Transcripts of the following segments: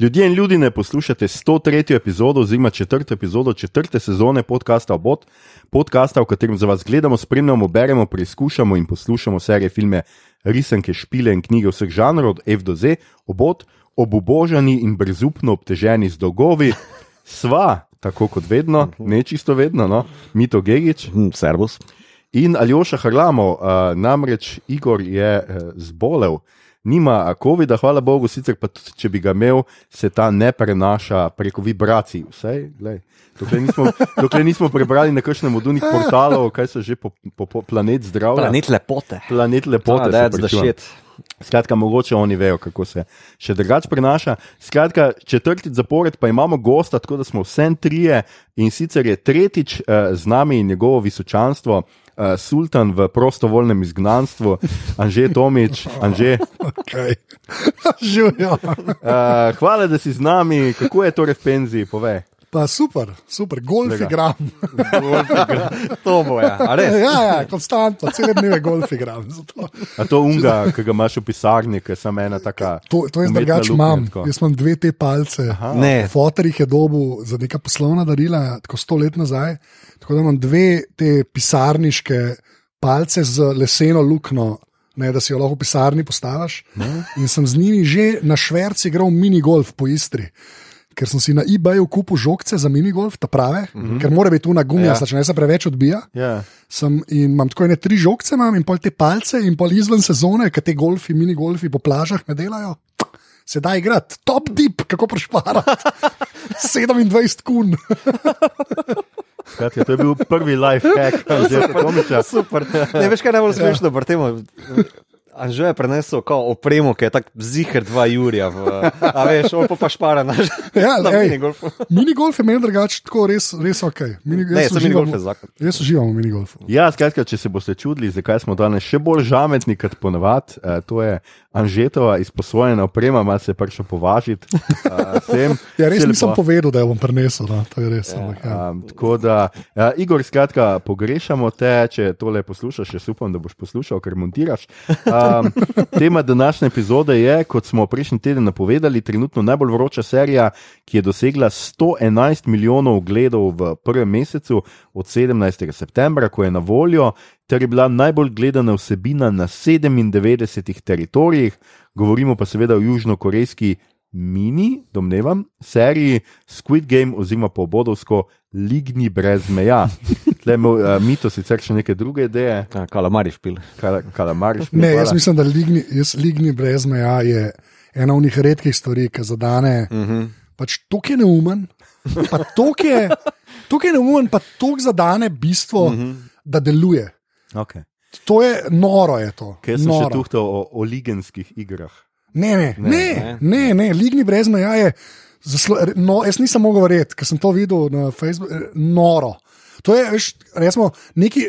Ljudje in ljudje ne poslušate 103. epizodo oziroma 4. epizodo 4. sezone podcasta Obot, podcasta, v katerem za vas gledamo, spremljamo, beremo, preizkušamo in poslušamo serije filme, risanke, špile in knjige vseh žanrov, od F do Z, Obot, obubožani in brezupno obteženi z dolgovi, sva, tako kot vedno, ne čisto vedno, no, Mito Gigič Hm, Servus. in Aljoša Harlamo, uh, namreč Igor je uh, zbolel. Nima COVID-a, hvala Bogu, sicer pa tudi, če bi ga imel, se ta ne prenaša preko vibracij. Vsej, glej, dokler, nismo, dokler nismo prebrali na kakšnem od unih portalov, kaj so že po, po, po planet zdravja. Planet lepote. Planet lepote. Ah, that's the shit. Skratka, mogoče oni vejo, kako se še drugače prenaša. Skratka, četrtič zapored pa imamo gosta, tako da smo vsem trije in sicer je tretjič uh, z nami njegovo visočanstvo. Uh, sultan v prostovoljnem izgnanstvu, Anže Tomič, Anže. Okay. Živijo. Uh, hvala, da si z nami, kako je torej v penziji, povej. Pa super, super, golf Lega. igram. To bo ja. Ja, ja, konstantno, cele dneve golf igram. Zato. A to unga, ki ga imaš v pisarni, ki je samo ena taka. To, to jaz drugače imam. Jaz imam dve te palce. Ne. Fotor jih je dobil za neka poslovna darila, tako sto let nazaj. Tako da imam dve te pisarniške palce z leseno luknjo. Ne, da si jo lahko v pisarni postaviš. In sem z njimi že na šverci igral minigolf po Istri. Ker sem si na eBayu kupil žogce za minigolf, ta prave, mm -hmm. ker mora biti tu na gumija, Ja. ja. če ne se preveč odbija. Ja. Sem, in imam tako ene tri žogce, imam in pol te palce, in pol izven sezone, ki te golfi, mini golfi po plažah ne delajo. Sedaj igrati, top tip, kako prešparati. 27 kun. Skratka, to je bil prvi life hack, Anže Tomiča. Super. Ne veš, kaj najbolj smešno pri tem? Anže je prenesel kao opremo, ki je tako zihar dva Jurija. V, a veš, on pa pa špara naš. Ja, na ej, minigolfu. minigolf je meni drugače tako res, res ok. Mini, Ne, sem minigolf je zakon. Jaz uživam v minigolfu. Ja, skratka, če se boste čudili, zakaj smo danes še bolj žametni kot ponavadi, uh, to je Anžetova izposojena oprema, malo se prišel považiti. Uh, sem, Ja, res nisem lepo. povedal, da jo bom prenesel. No, to je res. ampak Ja. Um, tako da, uh, Igor, skratka, pogrešamo te, če tole poslušaš, jaz upam, da boš poslušal, ker montiraš. Um, tema današnje epizode je, kot smo prejšnji teden napovedali, trenutno najbolj vroča serija, ki je dosegla 111 milijonov ogledov v prvem mesecu od 17. septembra, ko je na voljo, ter je bila najbolj gledana vsebina na 97 teritorijih, govorimo pa seveda o južnokorejski mini, domnevam, seriji Squid Game oziroma po obodovsko Ligni brez meja. Tle ima uh, Mito sicer še neke druge ideje, Ja, Kalamari špil. kal, kalamariš. Ne, jaz mislim, da ligni, jaz, ligni brez meja je ena od njih redkih stvari, ki zadane. Mm -hmm. Pač tukaj je neumen, pa tukaj je, tukaj je neumen, pa tukaj zadane bistvo, mm -hmm. da deluje. Okay. To je noro, je to. Kaj sem še noro. tuhtal o, o ligenskih igrah? Ne, ne, ne, ne, ne, ligni brez meja je. Zaslo, no, jaz nisem mogel verjeti, ker sem to videl na Facebooku. eh, Noro. To je, veš, resmo, neki,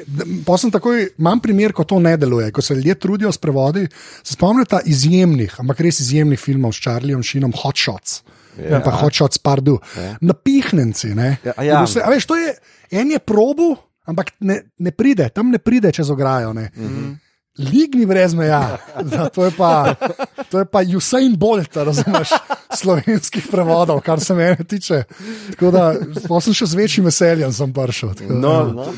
pa sem takoj, imam primer, ko to ne deluje, ko se ljudje trudijo s prevodi. Se spomnite izjemnih, ampak res izjemnih filmov s Charlieom Sheenom, Hot Shots. Ja. Pa Hot Shots, pardu. Ja. Napihnenci. Ne? Ja, ja. Vse- a veš, to je, en je probu, ampak ne, ne pride, tam ne pride čez ograjo. Ne? Mm -hmm. Ligni brez meja, Da, to je pa, to je pa Usain Bolt, razumeš, slovenskih prevodov, kar se mene tiče. Tako da sem še z večjim veseljem sem prišel. da- No,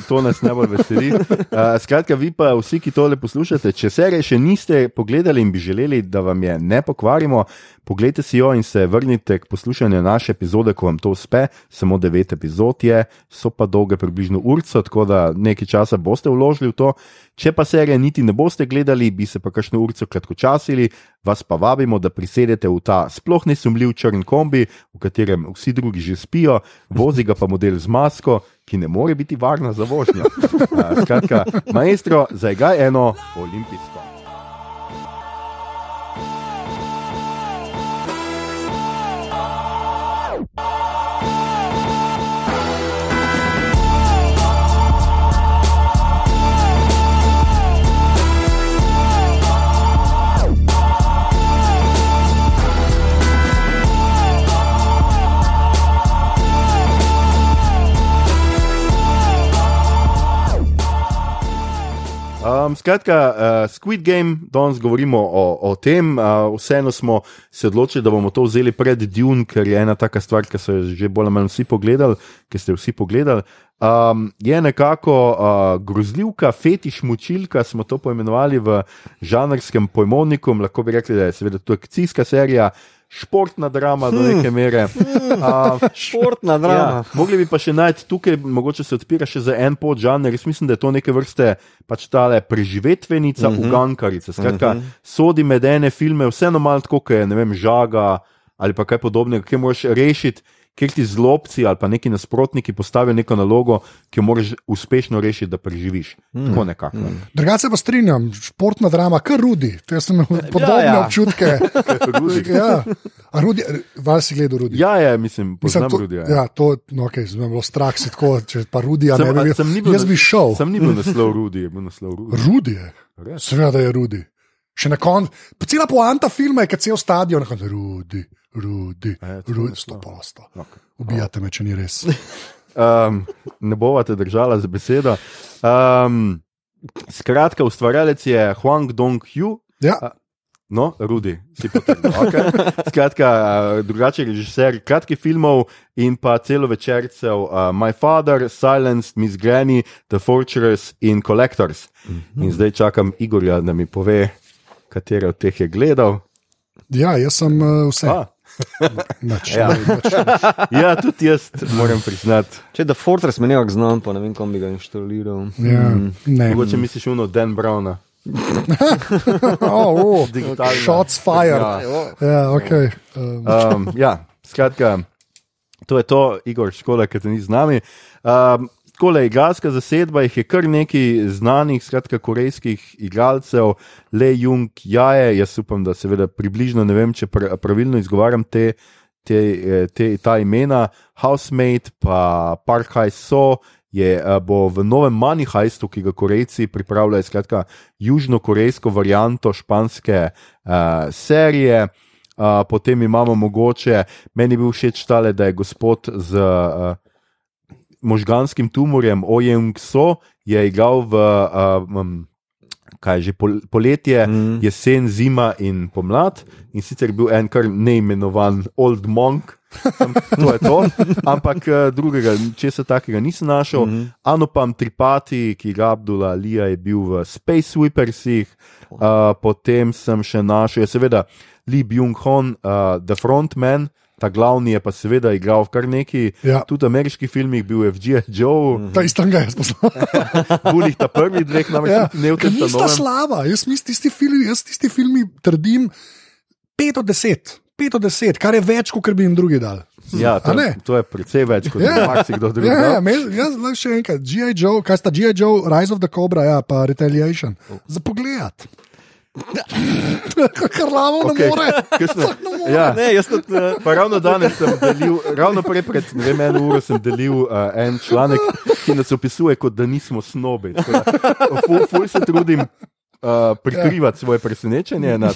to, nas najbolj veseli. Uh, skratka, vi pa vsi, ki tole poslušate, če serije še niste pogledali in bi želeli, da vam je ne pokvarimo, pogledajte si jo in se vrnite k poslušanju naše epizode, ko vam to uspe. Samo devet epizod je, so pa dolge približno urco, tako da nekaj časa boste vložili v to. Če pa serije niti ne boste gledali, bi se pa kakšno urco kratkočasili, vas pa vabimo, da prisedete v ta sploh nesumljiv črn kombi, v katerem vsi drugi že spijo, vozi ga pa model z masko, ki ne more biti varna za vožnjo. Skratka, maestro, zagaj eno olimpijsko. Um, skratka, uh, Squid Game, danes govorimo o, o tem. Uh, vseeno smo se odločili, da bomo to vzeli pred Dune, ker je ena taka stvar, ki so jo že bolj ali manj vsi pogledali, ki ste vsi pogledali. Um, je nekako uh, grozljivka, fetiš mučilka, smo to poimenovali v žanrskem pojmovniku. Lahko bi rekli, da je seveda to akcijska serija, športna drama do neke mere. Uh, Športna drama. Ja, mogli bi pa še najti tukaj, mogoče se odpira še za en podžanr. Jaz mislim, da je to neke vrste pač tale preživetvenica, uh -huh. ugankarica. Skratka, uh -huh. sodi med ene filme, vseeno malo tako, kot je vem, žaga ali pa kaj podobnega, ki moraš rešiti kjer ti zlobci ali pa neki nasprotniki postavijo neko nalogo, ki jo moraš uspešno rešiti, da preživiš. Mm. Tako nekako. Mm. Drugače pa strinjam, športna drama, kar rudi. To sem imel podobne ja, ja. občutke. ja. A rudi, vas si gledal rudi? Ja, ja mislim, poznam mislim, to, rudi. Ja, ja to, no, okay, zelo bilo strah, si tako, če pa rudi, a ne bi bil. Jaz bi šel. Sem ni bil naslov rudi, je bil naslov rudi. Rudi je. Seveda je rudi. Še na koncu, cela poanta filma je, kad cel stadion, rudi. Rudi, e, rudi, sto posto. Okay. Ubijate me, če ni res. um, ne bovate držali za besedo. Um, skratka, ustvarjalec je Huang Dong-Hu. Ja. No, Rudi, si potrdil. Okay. Skratka, drugačen režiser kratkih filmov in pa celo večercev uh, My Father, Silence, Miss Granny, The Fortress in Collectors. Mm -hmm. In zdaj čakam Igorja, da mi pove, katere od teh je gledal. Ja, jaz sem uh, vse. A. Nač, ja. Nač. ja, tudi jaz moram priznati. Če da Fortress me nekako znam, pa ne vem, kam bi ga inštaliral. Ja, mm. Mogoče misliš uno Dan Browna. oh, oh. Shots fired. Ja, ja ok. Um. Um, ja, skratka, to je to, Igor, škoda, ker te ni z nami. Um, Takole, igralska zasedba jih je kar nekaj znanih, skratka, korejskih igralcev, Le Jung, Jaje, jaz upam, da seveda približno ne vem, če pravilno izgovarjam te, te, eh, te ta imena, Housemate, pa Park High So. Je, eh, bo v novem Manihajstu, ki ga Korejci pripravljajo, skratka, južno-korejsko varianto španske uh, serije. Uh, potem imamo mogoče, meni bil všeč tale, da je gospod z uh, možganskim tumorjem Ojeng So je igral v um, kaj že pol, poletje, mm. jesen, zima in pomlad. In sicer je bil en kar neimenovan Old Monk. to je to, ampak drugega, če se takega nisem našel. Mm -hmm. Anopam Tripati, ki ga Abdullah Lija je bil v Space Sweepersih, uh, potem sem še našel, seveda, Lee Byung-hun, uh, The Frontman, ta glavni je pa seveda igral v kar neki, ja. tudi ameriških filmih, bil je v G.I. Joe. Mm -hmm. Ta isti ga je spoznal. Bulih ta prvi dveh, namreč ja. ne v tem filmu. Nista slaba, jaz mislim, tisti filmi, jaz tisti filmi trdim 5 od 10. 5 od 10, kar je več, kot bi jim drugi dal. Ja, to, to je precej več kot ja. marsikdo drugi. Ja, ja, jaz znam še enkrat, G.I. Joe, kaj sta G.I. Joe, Rise of the Cobra, ja, pa Retaliation. Za pogled. Kar lavo okay. ne more. Ja. Ne, jaz tudi. Uh, ravno danes sem delil, ravno prej pred vem, eno uro sem delil uh, en članek, ki nas opisuje, kot da nismo snobi. Ful, ful se trudim uh, prikrivati svoje presenečenje nad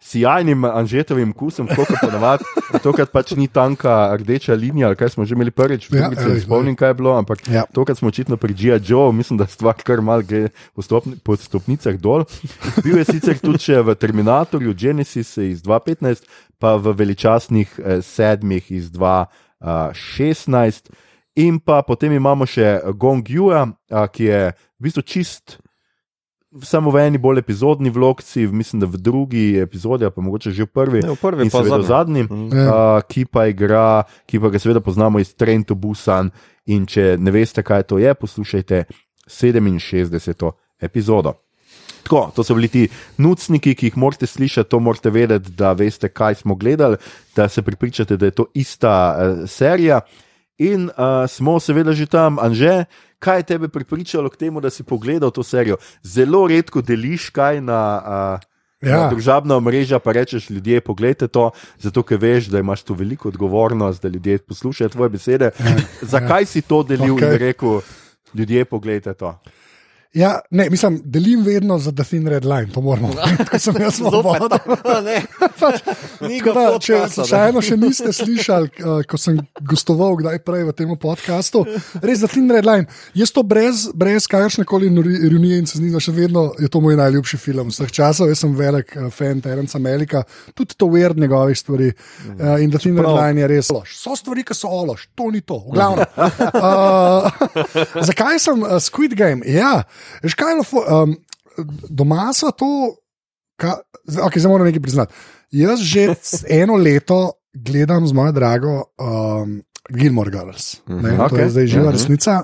sjajnim anžetovim kusom, kot pa navadi. Tokrat pač ni tanka rdeča linija, kaj smo že imeli prvič, ja, ne spomnim, kaj je bilo, ampak ja. tokrat smo očitno pri G.I. Joe, mislim, da stvar kar mal gre po, stopni, po stopnicah dol. Bil je sicer tudi v Terminatorju Genesis iz 2015, pa v veličastnih eh, sedmih iz 2016. In pa potem imamo še Gong Yu, ki je v bistvu čist samo v eni bolj epizodni vlogci, mislim, da v drugi epizodi, pa mogoče že v prvi, ne, v prvi in seveda v zadnji, mm. uh, ki pa igra, ki pa ga seveda poznamo iz Trent to Busan. In če ne veste, kaj to je, poslušajte 67. epizodo. Tako, to so bili ti nucniki, ki jih morate slišati, to morate vedeti, da veste, kaj smo gledali, da se pripričate, da je to ista uh, serija. In uh, smo seveda že tam, Anže, kaj je tebe pripričalo k temu, da si pogledal to serijo? Zelo redko deliš kaj na. Uh, Ja. Družabna mreža pa rečeš, ljudje, pogledajte to, zato ker veš, da imaš tu veliko odgovornost, da ljudje poslušajo tvoje besede. Ja. Zakaj ja. si to delil okay. in rekel, ljudje, pogledajte to? Ja, ne, mislim, delim vedno za The Thin Red Line, to moramo. Tako sem jaz svoboden. pač, da, če slučajno še niste slišali, uh, ko sem gostoval kdaj prej v tem podkastu, res za Thin Red Line. Jaz to brez, brez kakršne koli ironije in seznina, še vedno je to moj najljubši film vseh časov. Jaz sem velik uh, fan Terenca Melika, tudi to weird njegovih stvari. Uh, in da Thin Red. Line je res ološ. So stvari, ki so ološ, to ni to. V glavnem. Uh, zakaj sem uh, Squid Game? Ja, veš kaj je lofo, um, doma so to. Ka, okay, zdaj moram nekaj priznati. Jaz že eno leto gledam z mojo drago um, Gilmore Girls. Ne, to okej. je zdaj živa Mhm. resnica.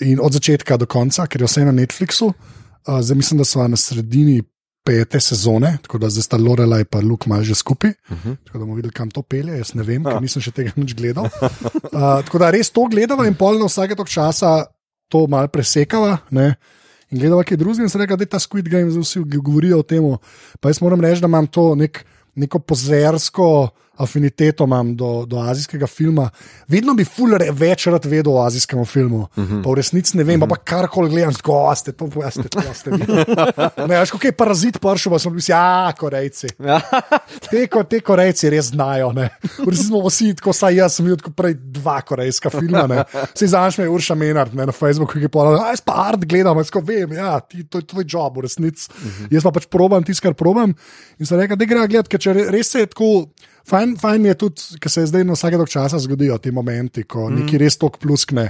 In od začetka do konca, ker je vse na Netflixu. Uh, zdaj mislim, da smo na sredini pete sezone, tako da zdaj sta Lorelai in Luke malo že skupaj. Uh -huh. Tako da bomo videli, kam to pelje. Jaz ne vem, ker nisem še tega nič gledal. Uh, tako da res to gledava in pol na vsake tok časa to malo presekava. Ne? In gledava, kaj drugega, in se reka, da je ta Squid Game, zdaj vsi govorijo o tem. Pa jaz moram reči, da imam to nek, neko pozersko afiniteto imam do, do azijskega filma. Vedno bi fuler več rad vedel o azijskem filmu, uh -huh. pa v resnici ne vem, uh -huh. pa karkoli gledam, tako a ste to, a ste to, a ste vi. Ne, veš, kako je parazit pršel, pa sem bil, ja, korejci. Te, ko, te korejci res znajo. ne. V resnici smo vsi, tako saj jaz sem videl prej dva korejska filma. ne. Saj znaš me Urša Menard ne, na Facebooku, ki je povedal, jaz pa art gledam, jaz ko vem, ja, ti, to je tvoj job v resnici. Uh -huh. Jaz pa pač probam tisto, kar probam. In sem rekel, da gre gledati, ker če re- res se je tako. Fajn, fajn je tudi, ker se zdaj na vsake dolg časa zgodijo ti momenti, ko mm. neki res tok pluskne,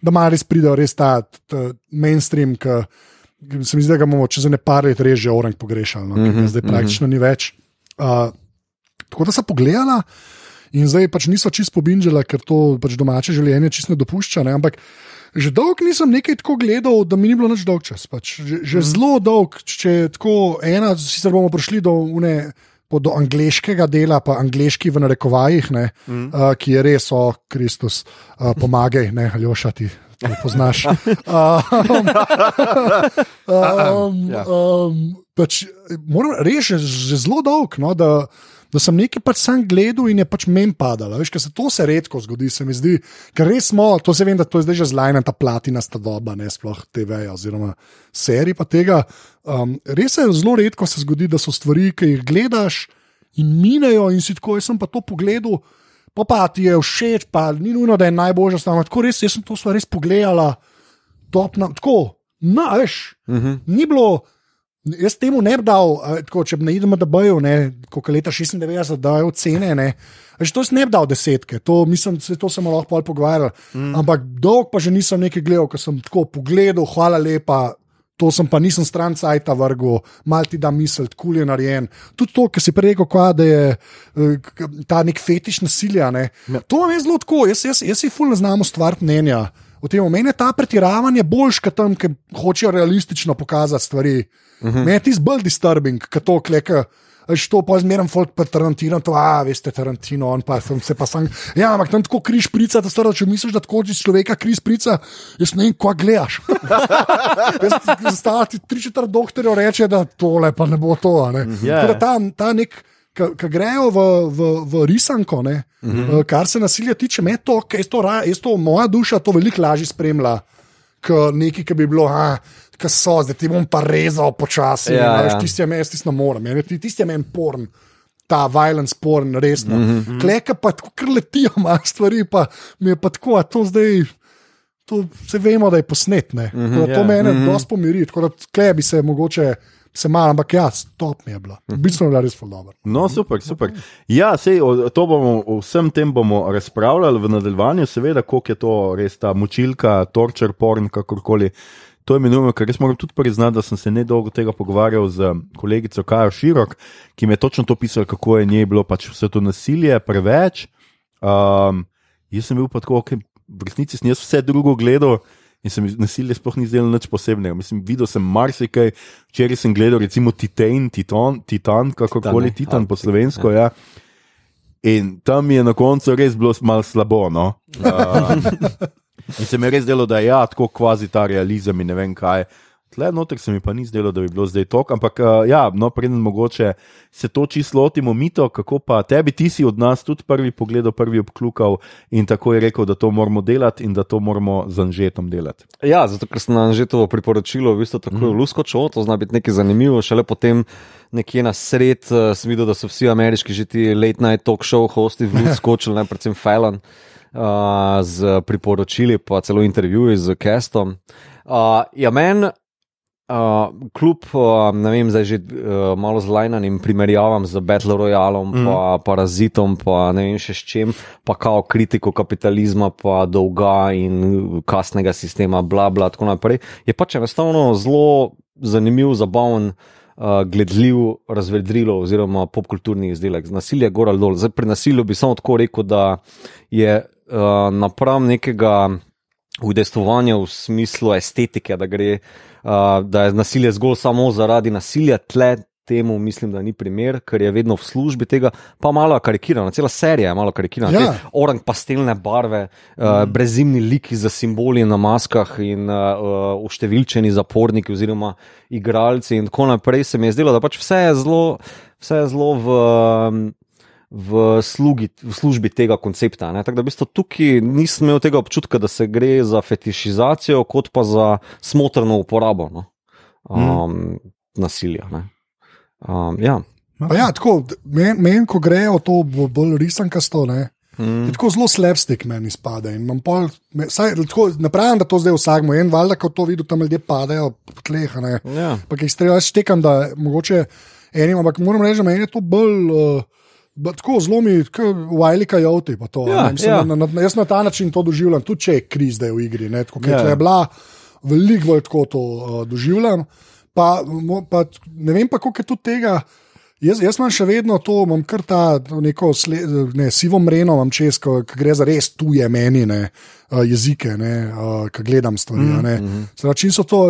da malo res pridejo res ta, ta mainstream, ki se mi zdi, da ga bomo čez ne par let res že orang pogrešali, no, mm -hmm, zdaj praktično mm -hmm. ni več. Uh, tako da so pogledala. In zdaj pač niso čist pobinžala, ker to pač domače življenje čist ne dopušča. Ne? Ampak že dolgo nisem nekaj tako gledal, da mi ni bilo nič dolg čas. Pač že že mm. zelo dolg, če tako ena, sicer bomo prišli do, une, do angliškega dela, pa angliški v narekovajih, ne, mm. uh, ki je res, o Kristus, uh, pomagaj, ne, Aljoša ti. To poznaš. Um, um, um, pač, moram reči, že zelo dolg, no, da, da sem nekaj pač sam gledal in je pač mem padalo. Veš, se to se redko zgodi, se mi zdi, ker res smo, to se vem, da to je zdaj že zlajna ta platina sta doba, ne sploh TV oziroma serij pa tega. Um, res se zelo redko se zgodi, da so stvari, ki jih gledaš in minejo in si tako, jaz sem pa to pogledal. Pa, pa ti je všeč, pa ni nujno, da je najboljša stvar. Tako res, jaz sem to stvar res pogledala, top, na, tako, na, veš, uh -huh. ni bilo. Jaz temu ne bi dal, tako, če bi na idem, da bojo, kot leta 96, da je ocene. Ne. Veš, to jaz ne bi dal desetke, to, mislim, se, to sem lahko pol pogovarjal. Mm. Ampak dolg pa že nisem nekaj gledal, ker sem tako pogledal, hvala lepa. To sem pa nisem stran cajta vrgel, mal ti da misel, kul je narejen. Tudi to, kar si prej rekel, kva, da je k- ta nek fetiš nasilja. Ne. Ja. To je zelo tako, jaz, jaz, jaz si ful ne znam ustvariti mnenja. V tem meni ta pretiravanje boljš, kot tam, ki hočejo realistično pokazati stvari. Uh -huh. Meni je tisto bolj disturbing, kot to kleka. Veš, to pa zmeraj folk pa Tarantino, to, a veste, Tarantino, on pa sem se pa sam. Ja, ampak tam tako križ prica, da stara, če misliš, da tako iz človeka križ prica, jaz ne vem, kva gledaš. Stati tri četrt doktorjev reče, da tole pa ne bo to. Ne? Ja. Tako da Ta, ta nek, ki grejo v, v, v risanko, ne, uh -huh. kar se nasilja tiče, me to, kaj jaz to, jaz to, moja duša to veliko lažje spremlja, kot nekaj, ki bi bilo, ah, ki so, zdaj ti bom pa rezal počasi. Ja, Ja, ja. ja. Tisti je meni, tisti ne morem, ti- tisti je meni porn. Ta violence porn, resno. Mm -hmm. Kleka pa tako, ker letijo malo stvari, pa mi je pa tako, a to zdaj. To se vemo, da je posnet. Mm -hmm, to ja. mene mm -hmm. dosti pomiri, tako da tle bi se mogoče se malo, ampak ja, stop mi je bila. V bistvu je bila res dobra. No, super, super. Ja, sej, o, bomo, o vsem tem bomo razpravljali v nadaljevanju, seveda, koliko je to res ta močilka, torture porn, kakorkoli. To je minulo, ker res moram tudi priznati, da sem se nedolgo tega pogovarjal z kolegico Kajo Širok, ki mi je točno to pisala, kako je njej bilo pač vse to nasilje preveč. Um, jaz sem bil pa tako, okay, v resnici sem jaz vse drugo gledal. In se mi nasilje sploh ni zdelo nič posebnega. Mislim, videl sem marsikaj, včeraj sem gledal, recimo Titan, Titan, Titan kakorkoli Titan, Titan ja. po slovensko. Ja. In tam je na koncu res bilo malo slabo. No? Uh, in se mi je res zdelo, da je ja, tako kvazi ta realizem in ne vem kaj. Tle noter se mi pa ni zdelo, da bi bilo zdaj to, ampak uh, ja, no, preden mogoče se to čisto lotimo, mito, kako pa tebi, ti si od nas tudi prvi pogledal, prvi obklukal in tako je rekel, da to moramo delati in da to moramo z Anžetom delati. Ja, zato ker sem na Anžetovo priporočilo, v bistvu tako mm. lusko čo, to zna biti nekaj zanimivo, šele potem nekje na sred uh, sem videl, da so vsi ameriški že ti late night talk show hosti v luč skočili, ne predvsem Fallon. Uh, z priporočili, pa celo intervjuji z Kestom. Uh, ja, meni Uh, kljub, uh, ne vem, zdaj že uh, malo zlajnanim primerjavam z Battle Royalom, mm. pa Parazitom, pa ne vem še s čim, pa kao kritiko kapitalizma, pa dolga in kasnega sistema, bla, bla, tako naprej. Je pač enostavno zelo zanimiv, zabaven, uh, gledljiv, razvedrilo oziroma popkulturni izdelek. Nasilje je gor ali dol. Zdaj pri nasilju bi samo tako rekel, da je uh, napram nekega udejstvovanja v smislu estetike, da gre uh, da je nasilje zgolj samo zaradi nasilja, tle temu mislim, da ni primer, ker je vedno v službi tega, pa malo karikirano, cela serija je malo karikirana. Ja. Orang pastelne barve, uh, mm. brezimni liki za simboli na maskah in uh, uštevilčeni zaporniki oziroma igralci in tako naprej. Se mi je zdelo, da pač vse je zelo, vse je zelo v. Um, v, slugi, v službi tega koncepta. Ne? Tako da v bistvu tukaj nisem imel tega občutka, da se gre za fetišizacijo, kot pa za smotrno uporabo no? um, mm. nasilja. Um, ja. Ja, tako, meni, men, ko grejo to bolj risankasto, mm. tako zelo slabstik meni spada. Pol, me, saj, tako, ne pravim, da to zdaj vsakmo, en valjda, ko to vidiš, tam ljudje padajo po tleh. Ja. Ampak jih streljaš, štekam, da mogoče enim, ampak moram reči, da meni je to bolj. Uh, Tako zelo mi, vajlika je oti. Ja, ja. na, na, jaz na ta način to doživljam, tudi če je kriz zdaj v igri. Ne, tako, ja. Je bila veliko bolj tako to uh, doživljam. Pa, pa, ne vem pa, koliko je tudi tega. Jaz, jaz imam še vedno to, imam kar ta neko sle, ne, sivo mreno, imam čez, ki gre za res tuje meni, ne, uh, jezike, uh, ki gledam stvari. Mm -hmm. Zdaj, če so to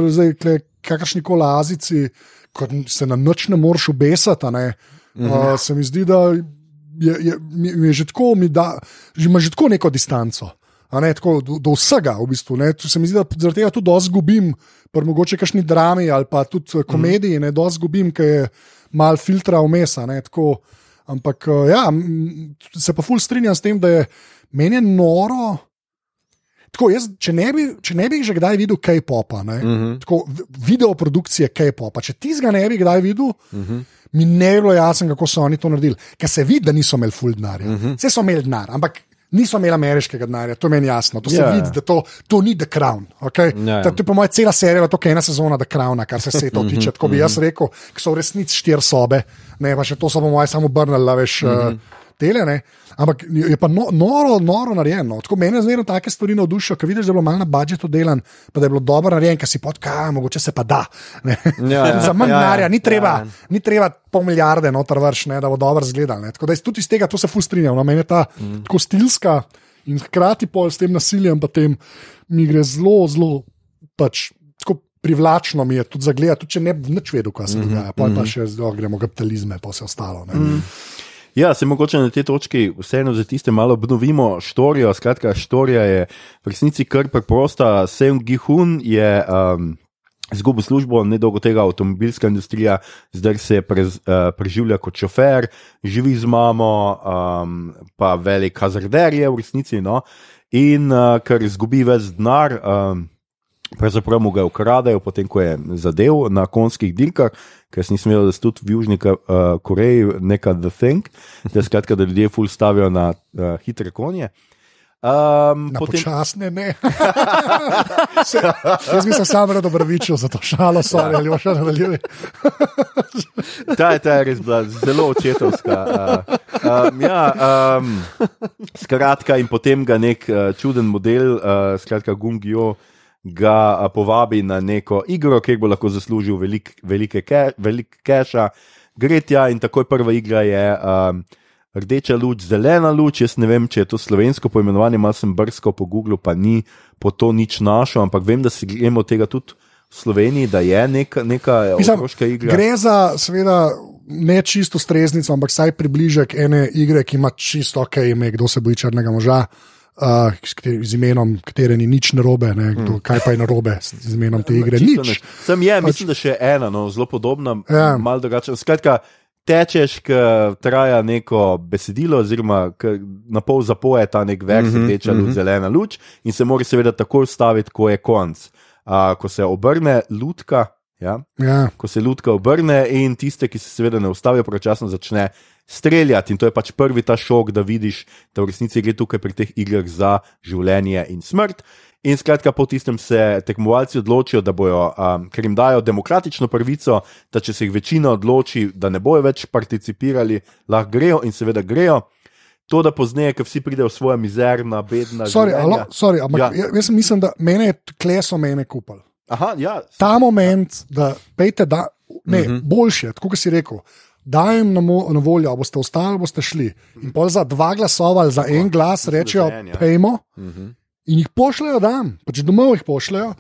kakršni koli azici, ko se na noč ne moreš obesati, mm -hmm. uh, se mi zdi, da je, je, je, je že tako, da že ima že tako neko distanco. Ne, tako, do, do vsega, v bistvu. Ne. Se mi zdi, da zaradi tega tudi dosti zgubim, pa mogoče kakšni drami ali pa tudi eh, komediji, ne dosti zgubim, ker je mal filtra vmesa. Ampak eh, ja, se pa ful strinjam s tem, da je meni je noro. Tako, jaz, če, ne bi, če ne bi že kdaj videl K-popa, uh -huh. tako video produkcije K-popa, če ti ga ne bi kdaj videl. Uh -huh mi ne je bilo jasno, kako so oni to naredili. Ker se vidi, da niso imeli full denarja. Uh -huh. Vse so imeli denar, ampak niso imeli ameriškega denarja, to je meni jasno. To se yeah. vidi, da to, to ni The Crown. Okay? Yeah. Ja. To je po mojem cela serija, to je ena sezona The Crown, kar se vse to tiče. Mhm. Tako bi jaz rekel, ki so v resnici štiri sobe, ne pa še to so po mojem samo obrnili, veš. Uh -huh. uh, tele, ampak je pa no, noro, noro narejeno. Tako meni zmerno take stvari navdušijo, ker vidiš, da je bilo malo na budžetu delan, pa da je bilo dobro narejen, ker si podka, mogoče se pa da. Ja, ja, Za manj ja, denarja, ja, ni treba, ja. ni treba pol milijarde noter vrš, ne, da bo dobro zgledal. Tako da tudi iz tega to se fustrinja. No, meni je ta mm. tako stilska in hkrati pol s tem nasiljem, pa tem mi gre zelo, zelo pač. Privlačno mi je tudi za gledati, tudi če ne bi več vedel, kaj se mhm, dogaja, mm -hmm. pa, pa še zdaj gremo kapitalizme, pa vse ostalo. Mm. Ja, se mogoče na tej točki vseeno za tiste malo obnovimo štorijo. Skratka, štorija je v resnici kar preprosta. Sem Gihun je um, izgubil službo, nedolgo tega avtomobilska industrija, zdaj se prez, uh, preživlja kot šofer, živi z mamo, um, pa velik hazarder je v resnici. No? In uh, ker izgubi več denar. Um, Pravzaprav mu ga ukradajo, potem ko je zadev na konskih dirkah, ker nisem vedel, da so tudi v Južni uh, Koreji neka The Thing, da, skratka, da ljudje ful stavijo na uh, hitre konje. Um, na potem... Počasne, ne. Se, jaz bi se sam rad obravičil za to šalo, sorry, ali še nadaljuje. ta, ta je res bila zelo očetovska. Uh, um, ja, um, skratka, in potem ga nek uh, čuden model, uh, skratka, Gungijo ga povabi na neko igro, kjer bo lahko zaslužil velik, velike ke, velik keša, gre tja in takoj prva igra je um, rdeča luč, zelena luč. Jaz ne vem, če je to slovensko poimenovanje, malo sem brskal po Google, pa ni po to nič našel, ampak vem, da se gremo tega tudi. V Sloveniji je neka, neka otroška igra. Gre za, seveda, ne čisto streznico, ampak vsaj približek ene igre, ki ima čisto ok ime, kdo se boji črnega moža. Uh, kateri- z imenom, katere ni nič narobe, ne, kdo, kaj pa je narobe z imenom te igre. Čisto Nič. Sem je, mislim, da še ena, no, zelo podobna, Ja. ja. malo drugačna. Skratka, tečeš, ki traja neko besedilo, oziroma na pol zapoje ta nek vers, Mhm, rdeča luč, mhm. zelena luč, in se mora seveda takoj ustaviti, ko je konc. Uh, ko se obrne lutka, ja, Ja. ko se lutka obrne, in tiste, ki se seveda ne ustavijo, pravočasno začne streljati. In to je pač prvi ta šok, da vidiš, da v resnici gre tukaj pri teh igrah za življenje in smrt. In skratka, po tistem se tekmovalci odločijo, da bojo, um, ker jim dajo demokratično pravico, da če se jih večina odloči, da ne bojo več participirali, lahko grejo in seveda grejo. To, da pozneje, ko vsi pridejo v svoje mizerna, bedna Sorry, življenja. alo, sorry, ampak Ja. ja. jaz mislim, da mene kleso mene kupal. Aha, ja, Ta moment, da pejte, da ne, uh Mhm. -huh. boljše, tako kot si rekel. Dajem na, mo, na voljo, boste ostali, boste šli. In pol za dva glasova ali za en glas rečejo, ja. pejmo. Mhm. In jih pošljajo dan, pač domov jih pošljajo.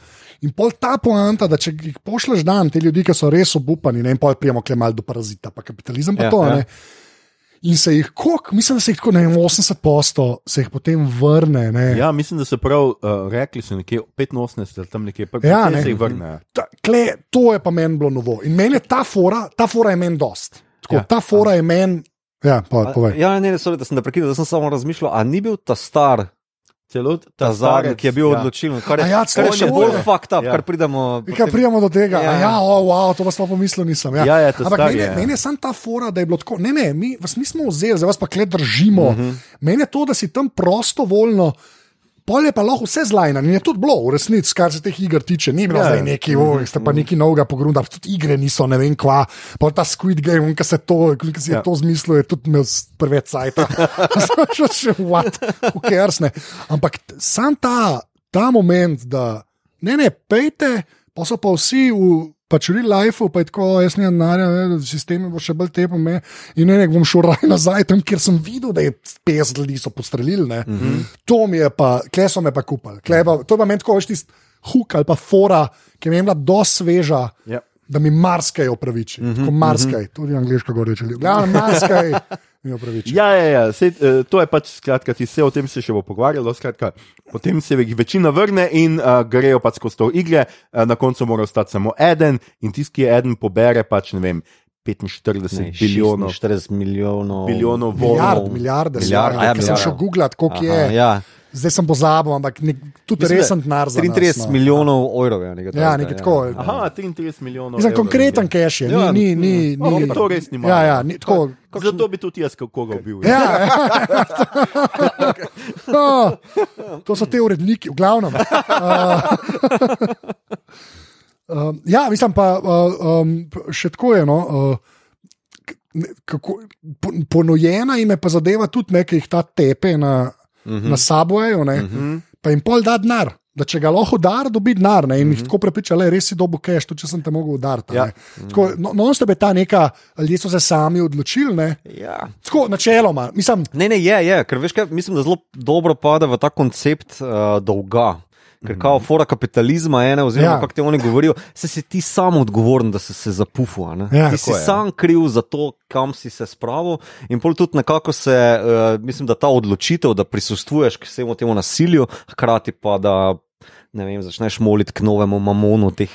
In pol ta poanta, da če jih pošlješ dan, te ljudi, ki so res obupani, ne, in pol prijemo klemal do parazita, pa kapitalizem, pa Ja, to. ja. Ja. In se jih, koliko, mislim, da se jih tako ne vem, 80 posto, se jih potem vrne. Ne. ja, mislim, da so prav uh, rekli, so nekje 85 ali tam nekje, pa Ja, ne. se jih vrnejo. Ta, kle, to je pa meni bilo novo. In meni je ta fora, ta fora je meni dost. Tako, Ja. ja. Ta fora je meni. Ja, pa, povej. Ja, ne, ne, sorry, da sem te prekinil, da sem samo razmišljal, a ni bil ta star, Celo ta zadnji, ki je bil ja. ja. odločilen, kar je, ja, kar je še bolj up, Ja. ja. kar pridemo. Kaj prijemo do tega? Ja. Ja, ja oh, wow, to pa sploh pomislil nisem. Ja, Ja, ja, ta Ampak star meni, je. je, meni je samo ta fora, da je bilo tako. Ne, ne, mi vas nismo vzeli, zdaj vas pa kle držimo. Uh Mhm. -huh. Meni je to, da si tam prostovoljno. Pol je pa lahko vse zlajno in je tudi bilo, v resnici, kar se teh iger tiče. Ni bilo Ja. ja. zdaj neki, oh, ste pa neki novega pogrunda, tudi igre niso, ne vem kva. Pa ta Squid Game, ki se to, ki si je Ja. to zmislil, je tudi imel s- prve cajt. Še še what, who cares, ne. Ampak sam ta, ta moment, da ne, ne, pejte, pa so pa vsi v. Pač v real life, pa je tako, jaz ne znam, sistemi bo še bolj tepom. In ne, ne bom šel raj nazaj, tam, kjer sem videl, da je 50 ljudi so postrelili. Mm -hmm. To mi je pa, kle so me pa kupali. Pa, to je pa meni tako, veš, tisti huk ali pa fora, ki mi je bila dosti sveža. Ja. Da mi marsikaj opraviči, mm -hmm, marsikaj, tudi angliško govoreče. Ja, marsikaj. Ja, ja, ja. Sej, uh, to je pač skratka, se o tem se še bo pogovarjalo. Skratka, potem se jih večina vrne in uh, grejo pač skozi to igre, uh, na koncu mora ostati samo eden in tisti, ki je eden, pobere pač ne vem. 45 bilijonov, 40 milijonov. bilijonov Milijard, volov. milijarde, Milijard, ja, ja, sem šel googlat, koliko Aha, je. Ja. Zdaj sem pozabil, ampak nek, tudi resen denar za nas, 33 no. milijonov evrov je nekaj. Ja, nekaj tako. Aha, 33 milijonov. Mislim, konkreten cash je, ni, Ja, ni, ni, Oh, ni. to res ni malo. Ja, ja, ni, tako, Zato bi tudi jaz koga bil. Ja, ja. no, to so te uredniki, v glavnem. Uh, um, ja, mislim pa, uh, um, še tako je. No, uh, k- ne- kako, po- ponujena jim je pa zadeva tudi nekaj, jih ta tepe na, uh -huh. na saboju, uh -huh. pa jim pol da denar. Da če ga lahko dar, dobi denar in jih tako prepriča, da res si dobo keš, tudi če sem te mogel udariti. Ja. Tako, no, no, je ta neka, ljudje so se sami odločili, ne. Ja. Tako, načeloma, mislim, Ne, ne, je, je, ker veš, kaj, mislim, da zelo dobro pada v ta koncept uh, dolga. Ker kao fora kapitalizma je ena, oziroma Ja. kako ti oni govorijo, se si ti sam odgovoren, da si se zapufil. a ne? Ja. ti si je. sam kriv za to, kam si se spravil. In pol tudi nekako se, uh, mislim, da ta odločitev, da prisustuješ k vsemu temu nasilju, hkrati pa da ne vem, začneš moliti k novemu mamonu teh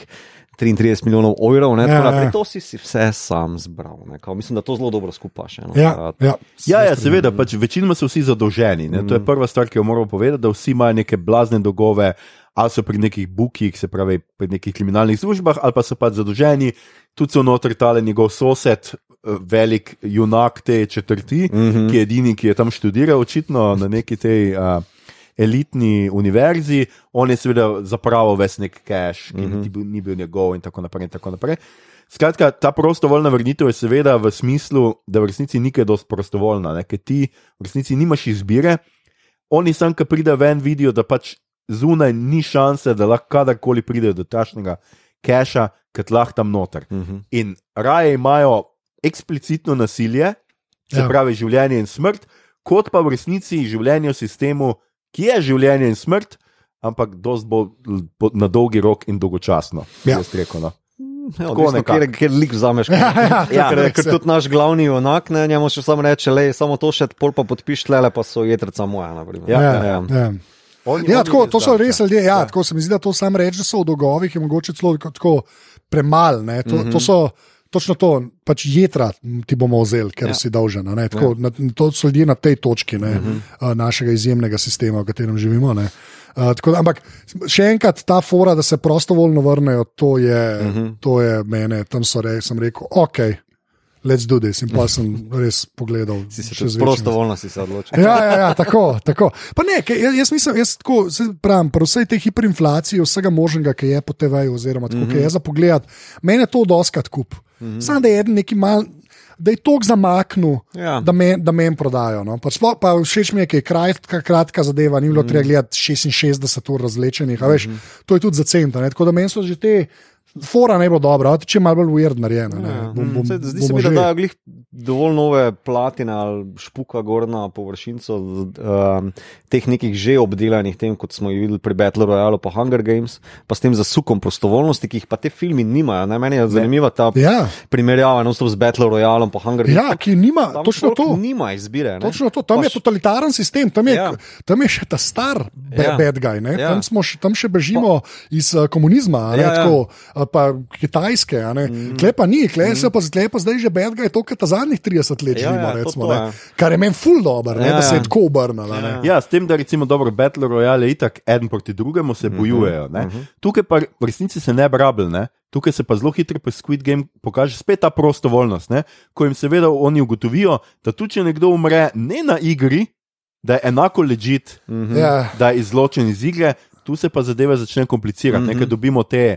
33 milijonov evrov. Ne, Ja, ja, ja. To si si vse sam zbral. Ne, kao, mislim, da to zelo dobro skupaš. No, Ja, ja, Ja, ja, seveda, pač večinoma so vsi zadolženi. Ne? To je prva stvar, ki jo moramo povedati, da vsi imajo neke blazne dolgove, ali so pri nekih bukih, se pravi pri nekih kriminalnih službah, ali pa so pač zadolženi, tudi so noter tale njegov sosed. eh, Velik junak te četrti, mm -hmm. ki je edini, ki je tam študiral, očitno na neki tej uh, elitni univerzi. On je seveda zapravil ves nek cash, ki mm -hmm. ni, bil, njegov, in tako naprej. In tako naprej. Skratka, ta prostovoljna vrnitev je seveda v smislu, da v resnici ni kaj dosti prostovoljna, ne? ker ti v resnici nimaš izbire. Oni sam, ki pride ven, vidijo, da pač zunaj ni šanse, da lahko kadarkoli pridejo do tašnega keša, kot lahko tam noter. Uh -huh. In raje imajo eksplicitno nasilje, se ja. pravi življenje in smrt, kot pa v resnici življenje v sistemu, ki je življenje in smrt, ampak l- po- na dolgi rok in dolgočasno. Ja. rekel, no. Ja, Tako odvisno, kjer, kjer lik vzameš. Ja, ja, ja, ker, ker tudi naš glavni onak, ne, njemu še samo reče, le samo to še, pol pa podpiš, le pa so jedrca moja. Ja, Ja, ja. ja. Oni- Ja, oni tako, to so res ljudje. Ja, tako se mi zdi, da to sam reči, da so v dolgovih, je mogoče celo tako- premalo. ne. To, to so točno to, pač jedra ti bomo vzeli, ker Ja. si dolžen. a ne. Tako, na, to so ljudje na tej točki ne, uh, našega izjemnega sistema, v katerem živimo. ne. Uh, tako, ampak še enkrat ta fora, da se prostovoljno vrnejo, to je, uh -huh. to je mene, tam so re, sem rekel, ok, let's do this. In pa sem res pogledal. Si se še tudi z večjim prostovoljno si se odločil. Ja, ja, ja tako. tako. Pa ne, jaz, jaz mislim, jaz tako, pravim, pri vsej tej hiperinflaciji, vsega možnega, ki je po TV-ju, oziroma tako, mm -hmm. ki je za pogled, meni je to doskrat kup. Mm -hmm. Sam da je eden neki mal. Da je tok zamaknil, Ja. da me, da me prodajo. No. Pa, sploh, pa všeč mi je, ker je kratka, kratka zadeva, ni bilo mm. treba gledati 66 ur razlečenih, mm -hmm. to je tudi za center. ne. Tako da meni so že te, fora ne bo dobra, če je malo bolj weird narejena. Ja, Bom- mm, bom- saj Zdi se mi, da dajo glih dovolj nove platine ali špuka gor na površinco um, teh nekih že obdelanih tem, kot smo jih videli pri Battle Royale, pa Hunger Games, pa s tem zasukom prostovoljnosti, ki jih pa te filmi nimajo. Ne? Meni je zanimiva ta Ja. primerjava no, s Battle Royale pa Hunger Games. Ja, ki nima, Tam točno to. Nima izbire. Ne? Točno to, tam Pa je totalitaren sistem, tam je, Ja. ja. tam je še ta star be, Ja. ja. bad guy. ne. Ja. Tam, še, tam še bežimo iz uh, komunizma, ne, Ja, ja. Uh, pa kitajske. a ne. Mhm. Kle pa ni, kle, mm. pa, kle pa zdaj že bad guy, to, kar ta zadnjih 30 let Ja, živimo. ja, to recimo, to, ne. ja. Kar je meni ful dobro, Ja, da se ja. je tako obrnilo. a ne. Ja. Ja, s tem, da recimo dobro, Battle Royale je itak en proti drugemu, se bojujejo. ne. Tukaj pa v resnici se ne brabl, ne. Tukaj se pa zelo hitro pri Squid Game pokaže spet ta prostovoljnost, ne? ko jim seveda oni ugotovijo, da tudi če nekdo umre ne na igri, da je enako ležit, Mhm. Ja. da je izločen iz igre, tu se pa zadeve začnejo komplicirati. Mhm. Mm -hmm. Nekaj dobimo te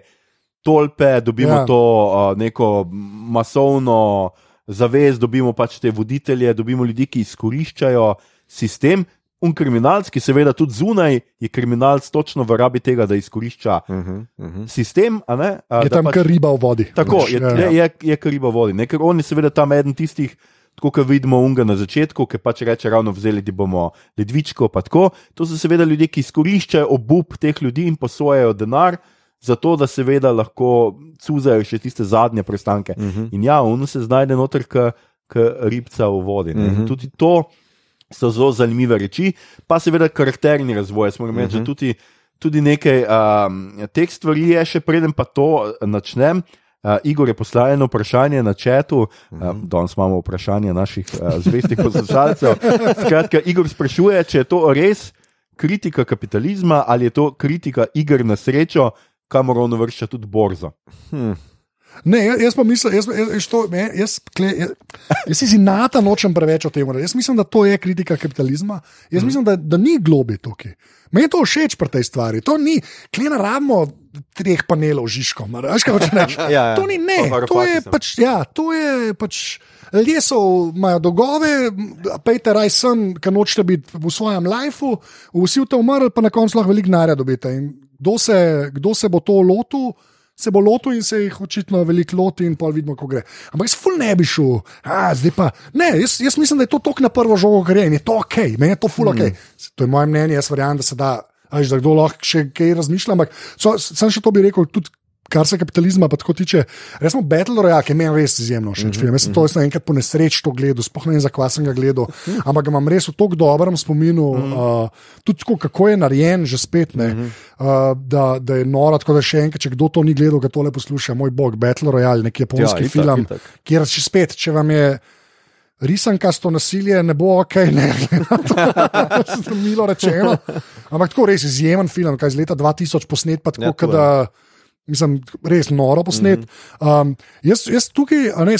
tolpe, dobimo Ja. ja. to uh, neko masovno zavez, dobimo pač te voditelje, dobimo ljudi, ki izkoriščajo sistem. Un kriminalc, ki seveda tudi zunaj, je kriminalc točno v rabi tega, da izkorišča Mhm, mhm. sistem. a Ne, a, Je tam pač, kar riba v vodi. Tako je, ja. je, je, je kar riba vodi. Ne? Ker on je seveda tam eden tistih, tako kot vidimo unga na začetku, ki pač reče, ravno vzeli ti bomo ledvičko. pa tako. To so seveda ljudje, ki izkoriščajo obup teh ljudi in posojajo denar. Zato, da seveda lahko cuzajo še tiste zadnje prestanke. Uh Mhm. -huh. In ja, on se znajde noter, kot ribca v vodi. Uh Mhm. -huh. Tudi to so zelo zanimive reči, pa seveda karakterni razvoj. Moram reči, uh -huh. tudi, tudi nekaj um, teh stvari je, še preden pa to načnem. Uh, Igor je poslal eno vprašanje na četu, uh, danes imamo vprašanje naših uh, zvestih poslušalcev. Skratka, Igor sprašuje, če je to res kritika kapitalizma ali je to kritika iger na srečo, kamor on vršča tudi borzo. Hm. Ne, jaz, jaz pa mislim, jaz, jaz, jaz, to, jaz, kle, jaz, jaz si zinata nočem preveč o tem. reči. Jaz mislim, da to je kritika kapitalizma. Jaz mislim, da, da ni globi tukaj. Meni je to všeč pri tej stvari. To ni, kle ne rabimo treh panelov žiškom. Veš, kaj hočeš reči? Ja, ja. To ni ne, to je pač, ja, to je pač. Ljudje so, imajo dolgove, pejte raj sem, ki nočete biti v svojem lifeu, vsi ste umrli, pa na koncu lahko veliko denarja dobite. In kdo se, kdo se bo to lotil, se bo lotil in se jih očitno veliko loti, in pol vidimo, ko gre. Ampak jaz ful ne bi šel, a zdaj pa. Ne, jaz, jaz mislim, da je to tok na prvo žogo, kar je in je to ok, meni je to ful ok. To je moje mnenje, jaz verjamem, da se da. A veš, da kdo lahko še kaj razmišlja, ampak so, sem še to bi rekel, tudi kar se kapitalizma pa tako tiče. Resno, Battle Royale, ki je meni res izjemno všeč. Mm -hmm. Jaz sem to jaz sem enkrat po nesreči to gledal, sploh ne vem, zakaj sem ga gledal, ampak ga imam res v tako dobrem spominu, mm -hmm. uh, tudi tako, kako je narejen, že spet ne. Mm -hmm. uh, da, da je noro, tako da še enkrat, če kdo to ni gledal, ga tole posluša, moj bog, Battle Royale, neki japonski Ja, itak, film, itak. kjer še spet, če vam je. Risankasto nasilje ne bo ok, ne glede to, milo rečeno. Ampak tako res izjemen film, kaj iz leta 2000 posnet, pa tako, Ja, to je. Mislim, res noro posnet. Mm -hmm. um, jaz, jaz tukaj ne,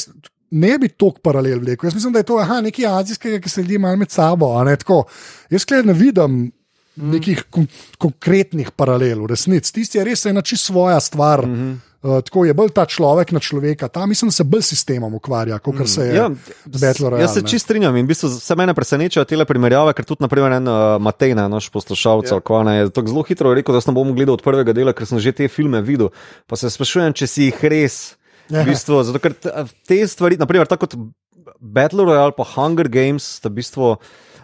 ne bi tok paralel vlekel. Jaz mislim, da je to aha, nekaj azijskega, ki se ljudje malo med sabo. Ne, tako. jaz klej ne vidim. Nekih kon konkretnih paralel, v resnici. Tisti je res ena čisto svoja stvar. Mm -hmm. Uh, tako je bolj ta človek na človeka. Ta mislim, da se bolj s sistemom ukvarja, kot se je Ja, Battle Royale. Jaz se čist strinjam in v bistvu vse mene presenečajo te primerjave, ker tudi naprimer, en uh, Matej, ne, naš poslušalec, Ja. yeah. je tako zelo hitro rekel, da sem bom gledal od prvega dela, ker sem že te filme videl. Pa se sprašujem, če si jih res. Ja. V bistvu, zato, ker t- te stvari, naprimer, tako kot Battle Royale, pa Hunger Games, sta v bistvu.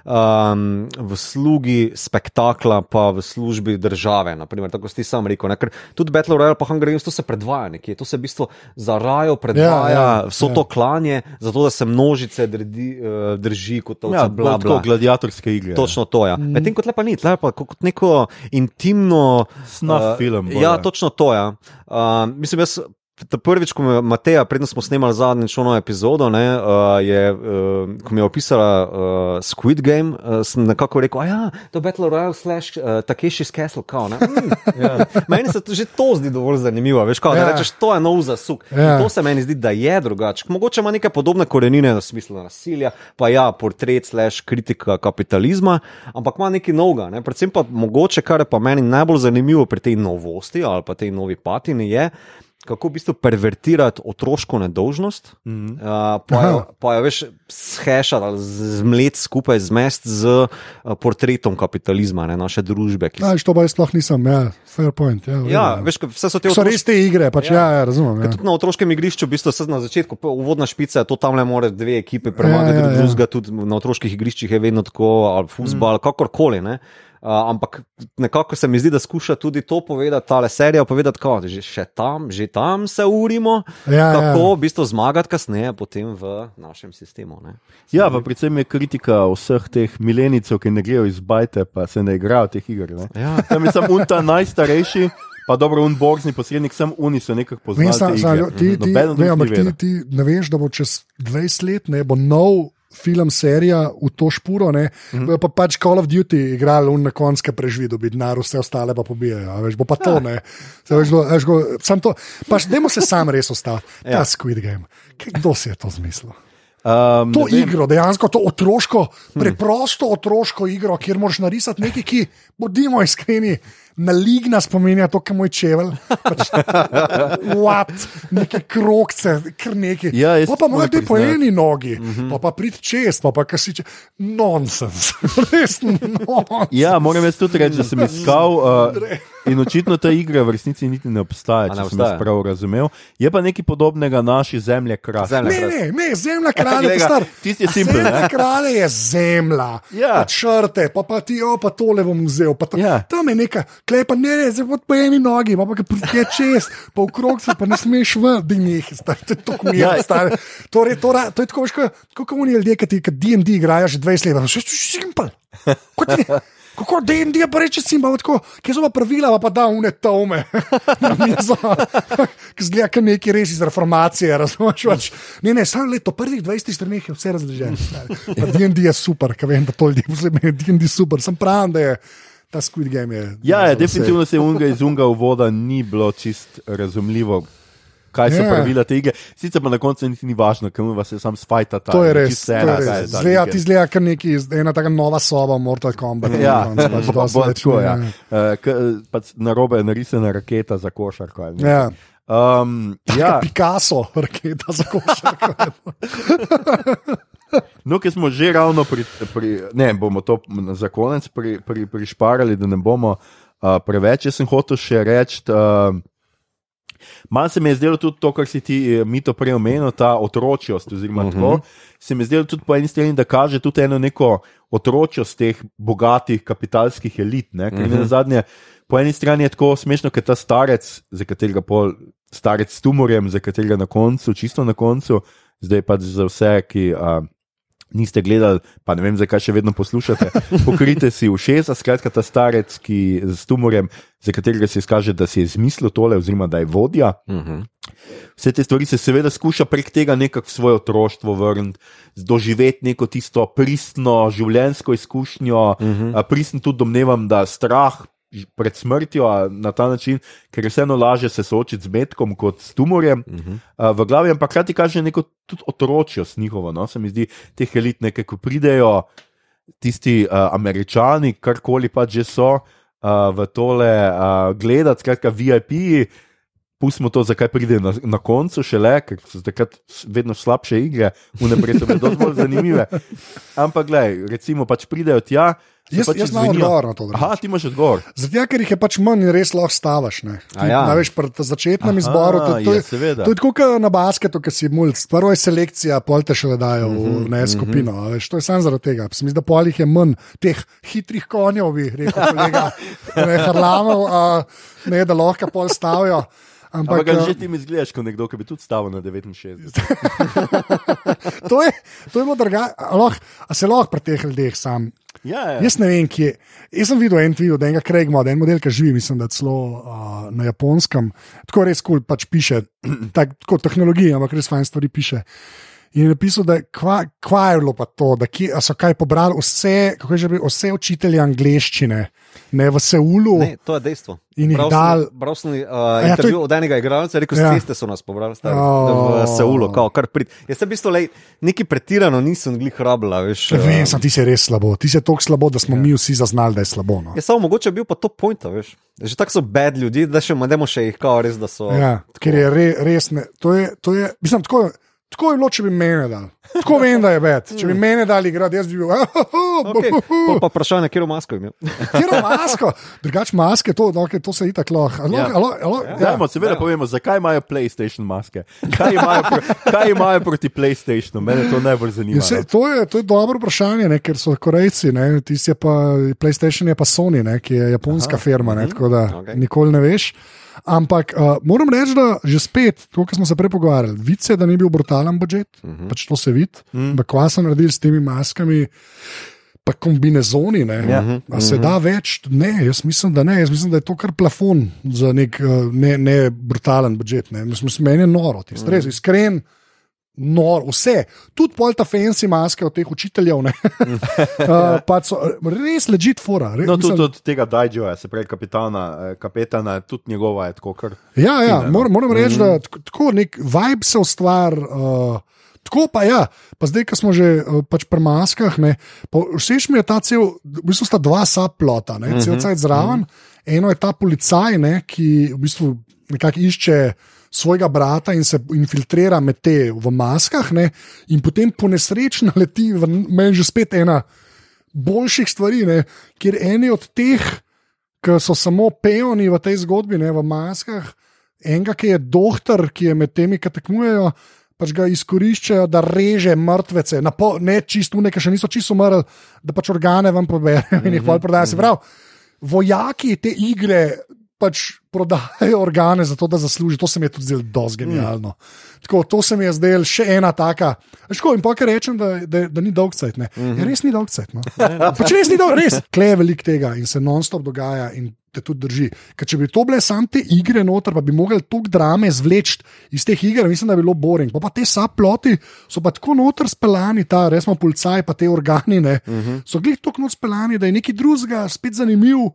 Um, v službi spektakla, pa v službi države. Naprimer, tako si sam rekel. Ne? Ker tudi Battle Royale, pa Hunger Games, to se predvaja nekje, to se v bistvu za rajo predvaja, ja, ja, vso ja. to klanje, zato da se množice drži, uh, drži kot to, Ja, bla, bla. bla. gladiatorske igre. Točno to, ja. Medtem kot lepa ni, lepa kot neko intimno. Snuff eh, film bolj, Ja, ja. točno to, ja. Uh, mislim, jaz. Prvič, ko je Mateja, predtem smo snemali zadnjič ono epizodo, ne, uh, je, uh, ko mi je opisala uh, Squid Game, uh, sem nekako rekel, je to Battle Royale slash uh, Takeshi's Castle. Kao, ne. mm, ja. Meni se to, že to zdi dovolj zanimivo. Veš, kao, Ja. da rečeš, to je nov zasuk. Ja. Ja. To se meni zdi, da je drugače. Mogoče ima neke podobne korenine v smislu nasilja, pa ja, portret slash kritika kapitalizma, ampak ima nekaj novega. Ne. Predvsem pa mogoče, kar je pa meni najbolj zanimivo pri tej novosti ali pa tej novi patini je. Kako v bistvu pervertirati otroško nedolžnost, mm -hmm. uh, pa, jo, pa jo veš shešati ali zmlet skupaj, zmest z uh, portretom kapitalizma, ne, naše družbe. ki Aj, to pa jaz sploh nisem, ja, fair point. Ja, redu. Ja, veš, ko vse so te so otroške- res te igre, pač, ja. Ja. Ja, ja, razumem. Ja. Tudi na otroškem igrišču, v bistvu se na začetku, uvodna špica je to tam le more dve ekipe premagati, Ja, ja, ja. drugega, tudi na otroških igriščih je vedno tako, ali futbal, mm. kakorkoli. Ne? Uh, ampak nekako se mi zdi, da skuša tudi to povedati, ta serija povedati, da že še tam, že tam se urimo, Ja, kako ja. v bistvu zmagati kasneje potem v našem sistemu. Ne? Ja, pa predvsem je kritika vseh teh milenicov, ki ne grejo iz bajte, pa se ne igrajo teh iger. Ne? Ja. Tam je samo unta najstarejši, pa dobro, un borzni posrednik, sem oni so nekako poznali. sa, te sa, igre. ti, ti, Nobeden drug vem, ni ampak ti, vedel. ti ne veš, da bo čez 20 let ne bo nov. Film, serija v to špuro, ne, mm. -hmm. pa pač Call of Duty, igrali v nekonske preživi, dobi denar, vse ostale pa pobijajo. a Veš, bo pa Ja. to, ne. Se Veš, bo, veš, go, sam to, pač, dajmo se sam res ostati. Ta Ja. Squid Game. Kdo si je to zmislil? Um, To ne igro, dejansko to otroško, preprosto otroško igro, kjer moraš narisati nekaj, ki, bodimo iskreni, maligna spominja to, kar moj čevelj. Pač, what, neke krokce, kar nekaj. Ja, jaz pa pa moram imaš te po eni nogi, mm -hmm. pa, pa prid čez, pa pa kasiče. Nonsens, res nonsens. Ja, moram jaz tudi reči, da sem iskal. Uh, in očitno ta igra v resnici niti ne obstaja, A če ne sem jaz obstaja? prav razumel. Je pa nekaj podobnega naši zemlji, kraj. Zemlja. Ne, ne, ne, zemlja kralja, je star. tisti je simpel, Zemlja kralja je zemlja. Ja. Pa črte, pa, pa ti, o, pa tole bom vzel. Pa to, Ja. Tam je neka, klepa, ne, ne, zdaj po eni nogi, pa pa pride čez, pa v krog se pa ne smeš v, da njih, to je tako mi je, Ja. stari. Torej, to, to je tako, kot- ko oni ljudje, ki ti D&D igrajo že 20 let, še simpel. Kako D&D je pa reče simpel, tako, kje so pa pravila, pa pa da une tome. Zgleda, kot neki res iz reformacije, razumeš? pač. Ne, ne, samo leto, prvih 20 stranih je vse razloženo. Pa D&D je super, ker vem, da to ljudje posebej D&D super, sem pravim, da je ta Squid Game je. Ja, je, definitivno se unga iz unga uvoda ni bilo čist razumljivo. Kaj so Ja. yeah. pravila te igre? Sicer pa na koncu niti ni važno, kam vas je sam spajta. To je res. To je res. Zgleda, ti zgleda, kot neki, ena taka nova soba, Mortal Kombat. Ja, pač bolj več tako, ja. Uh, k, pač na robe je narisana raketa za košarko. ali nekaj. Ja. Um, Ja. ja, Picasso, raketa za košarko. no, ki smo že ravno pri, pri ne, bomo to za konec pri, pri, prišparali, da ne bomo uh, preveč. Jaz sem hotel še reči. Uh, Malo se mi je zdelo tudi to, kar si ti, eh, mi to prej omenil, ta otročjost. Oziroma, uh -huh. Se mi je zdelo tudi po eni strani, da kaže tudi eno neko otročjost teh bogatih kapitalskih elit. Ne? Ker uh -huh. na zadnje, po eni strani je tako smešno, ker ta starec, za katerega pol starec s tumorjem, za katerega na koncu, čisto na koncu, zdaj pač za vse, ki. Uh, Niste gledali, pa ne vem, zakaj še vedno poslušate. Pokrite si ušesa, skratka, ta starec, ki z tumorjem, za katerega se izkaže, da si je izmislil tole, oziroma da je vodja. Uh -huh. Vse te stvari se seveda skuša prek tega nekako v svoje otroštvo vrniti, doživeti neko tisto pristno življenjsko izkušnjo. Uh -huh. Pristno tudi domnevam, da strah pred smrtjo na ta način, ker je vseeno lažje se soočiti z metkom kot s tumorjem. Uh -huh. V glavi, ampak hkrati kaže neko tudi otročjost njihovo. No? Se mi zdi, teh elit nekaj, ko pridejo tisti uh, američani, karkoli pač že so, uh, v tole uh, gledati, skratka, VIP-ji pustimo to, zakaj pride na, na koncu, šele, ker so takrat vedno slabše igre, vnaprej so bile bolj zanimive. Ampak, gledaj, recimo, pač pridejo tja. Jaz- pač jaz imam odgovor na to, drugače. Aha, ti imaš odgovor. Zato, ker jih je pač manj in res lahko stavaš. Ne, A ja. Največ pri ta začetnem Aha, izboru. To, to, ja, je, seveda. to je tako kot na basketu, ki si mulj. Prvo je selekcija, pol te še dajo Mhm, v ne, skupino. a Veš, to je samo zaradi tega. Se mi zdi, da pol jih je manj teh hitrih konjev, bi rekel kolega ne, Harlamov, a, ne, da lahko pol stavijo. Ampak, Ampak, a, že ti mi izgledaš kot nekdo, ki bi tudi stavil na 69. to je, to je bilo drugače. A, se lahko pri teh ljudeh sam. Ja, ja. Jaz ne vem, kje. Jaz sem videl en video, da enega Craigma, da en model, ki živi, mislim, da celo uh, na japonskem. Tako res kul, cool, pač piše, tak, tako tehnologija, ampak res fajn stvari piše. In je napisal, da kva, kva je bilo pa to, da a so kaj pobrali vse, kako je že rekel, vse učitelje angleščine, ne v Seulu. Ne, to je dejstvo. In jih sem- dal- Bral sem uh, ja, to je- intervju od enega igralca, rekel, Ja. ja. ceste so nas pobrali, stari, Oh. v Seulu, kao, kar prid. Jaz sem v bistvu lej, nekaj pretirano nisem glih rabila, veš. Ne Vem, eh, sem ti se res slabo. Ti si tako slabo, da smo ja. mi vsi zaznali, da je slabo. No. Je samo mogoče bil pa to point, veš. Že tako so bed ljudi, da še imamo še jih, kao res, da so. Ja, ker je re, res ne. To je, to je, mislim, tako, tako je bilo, če bi mene dal. Tako vem, da je bed. Če bi mene dali igrati, jaz bi bil. Okay. Pol Pa vprašanje, kje je masko imel. Kjer je masko? Drugač maske, to, no, okay, to se itak lahko. Ja. Ja. Dajmo, seveda povemo, zakaj imajo PlayStation maske. Kaj imajo, pro, kaj imajo proti PlayStationu? Mene to najbolj zanima. Ja, se, no. to, je, to je dobro vprašanje, ne, ker so Korejci, ne, tisti je pa PlayStation, je pa Sony, ne, ki je japonska Aha, firma, ne, tako da okay. nikoli ne veš. Ampak uh, moram reči, da že spet, to, kar smo se prej pogovarjali, vidi se, da ni bil brutalen budžet, uh -huh. pač to se vidi. Uh -huh. Kva so naredili s temi maskami, pa kombinezoni. Ne, Ja. A se da več? Ne, jaz mislim, da ne. Jaz mislim, da je to kar plafon za nek uh, ne, ne brutalen budžet. Ne. Mislim, meni je noro, ti Mhm. res iskren. Nor, vse, tudi pol ta fancy maske od teh učiteljev, uh, so res ležit fora. Re, No, mislim, tudi od tega Dajjoja, se pravi kapitana, eh, kapetana, tudi njegova je tako kar. Ja, ja fine, no. moram, reči, da tako- nek vibe se ustvari. Uh, Tako pa ja, pa zdaj, ko smo že uh, pač pri maskah, ne, pa všeč mi je ta cel, v bistvu sta dva subplota, ne, cel cel zraven. Eno je ta policaj, ne, ki v bistvu nekako išče svojega brata in se infiltrira med te v maskah, ne, in potem po nesreči naleti, v meni že spet ena boljših stvari, ne, kjer eni od teh, ki so samo peoni v tej zgodbi, ne, v maskah, enega, ki je doktor, ki je med temi, ki tekmujejo. Pač ga izkoriščajo, da reže mrtvece, pol, ne čisto, nekaj še niso čisto umrli, da pač organe vam poberejo in jih pol prodajo. Se pravi, vojaki te igre pač prodajajo organe za to, da zaslužijo. To se mi je tudi zdelo dosti genialno. Tako, to se mi je zdelo še ena taka. Ško, in pa kar rečem, da, da, da ni dolg cajt. Mm -hmm. ja, res ni dolg cajt. No. pač res ni dolg, res. Kle je veliko tega in se non-stop dogaja. In Te tudi drži. Ker če bi to bile samo te igre noter, pa bi mogli toliko drame zvleči iz teh iger, mislim, da bi bilo boring. Pa, pa te saploti so pa tako noter speljani, ta resmo policaj, pa te organi, uh -huh. so glih tako noter speljani, da je nekaj drugega, spet zanimiv.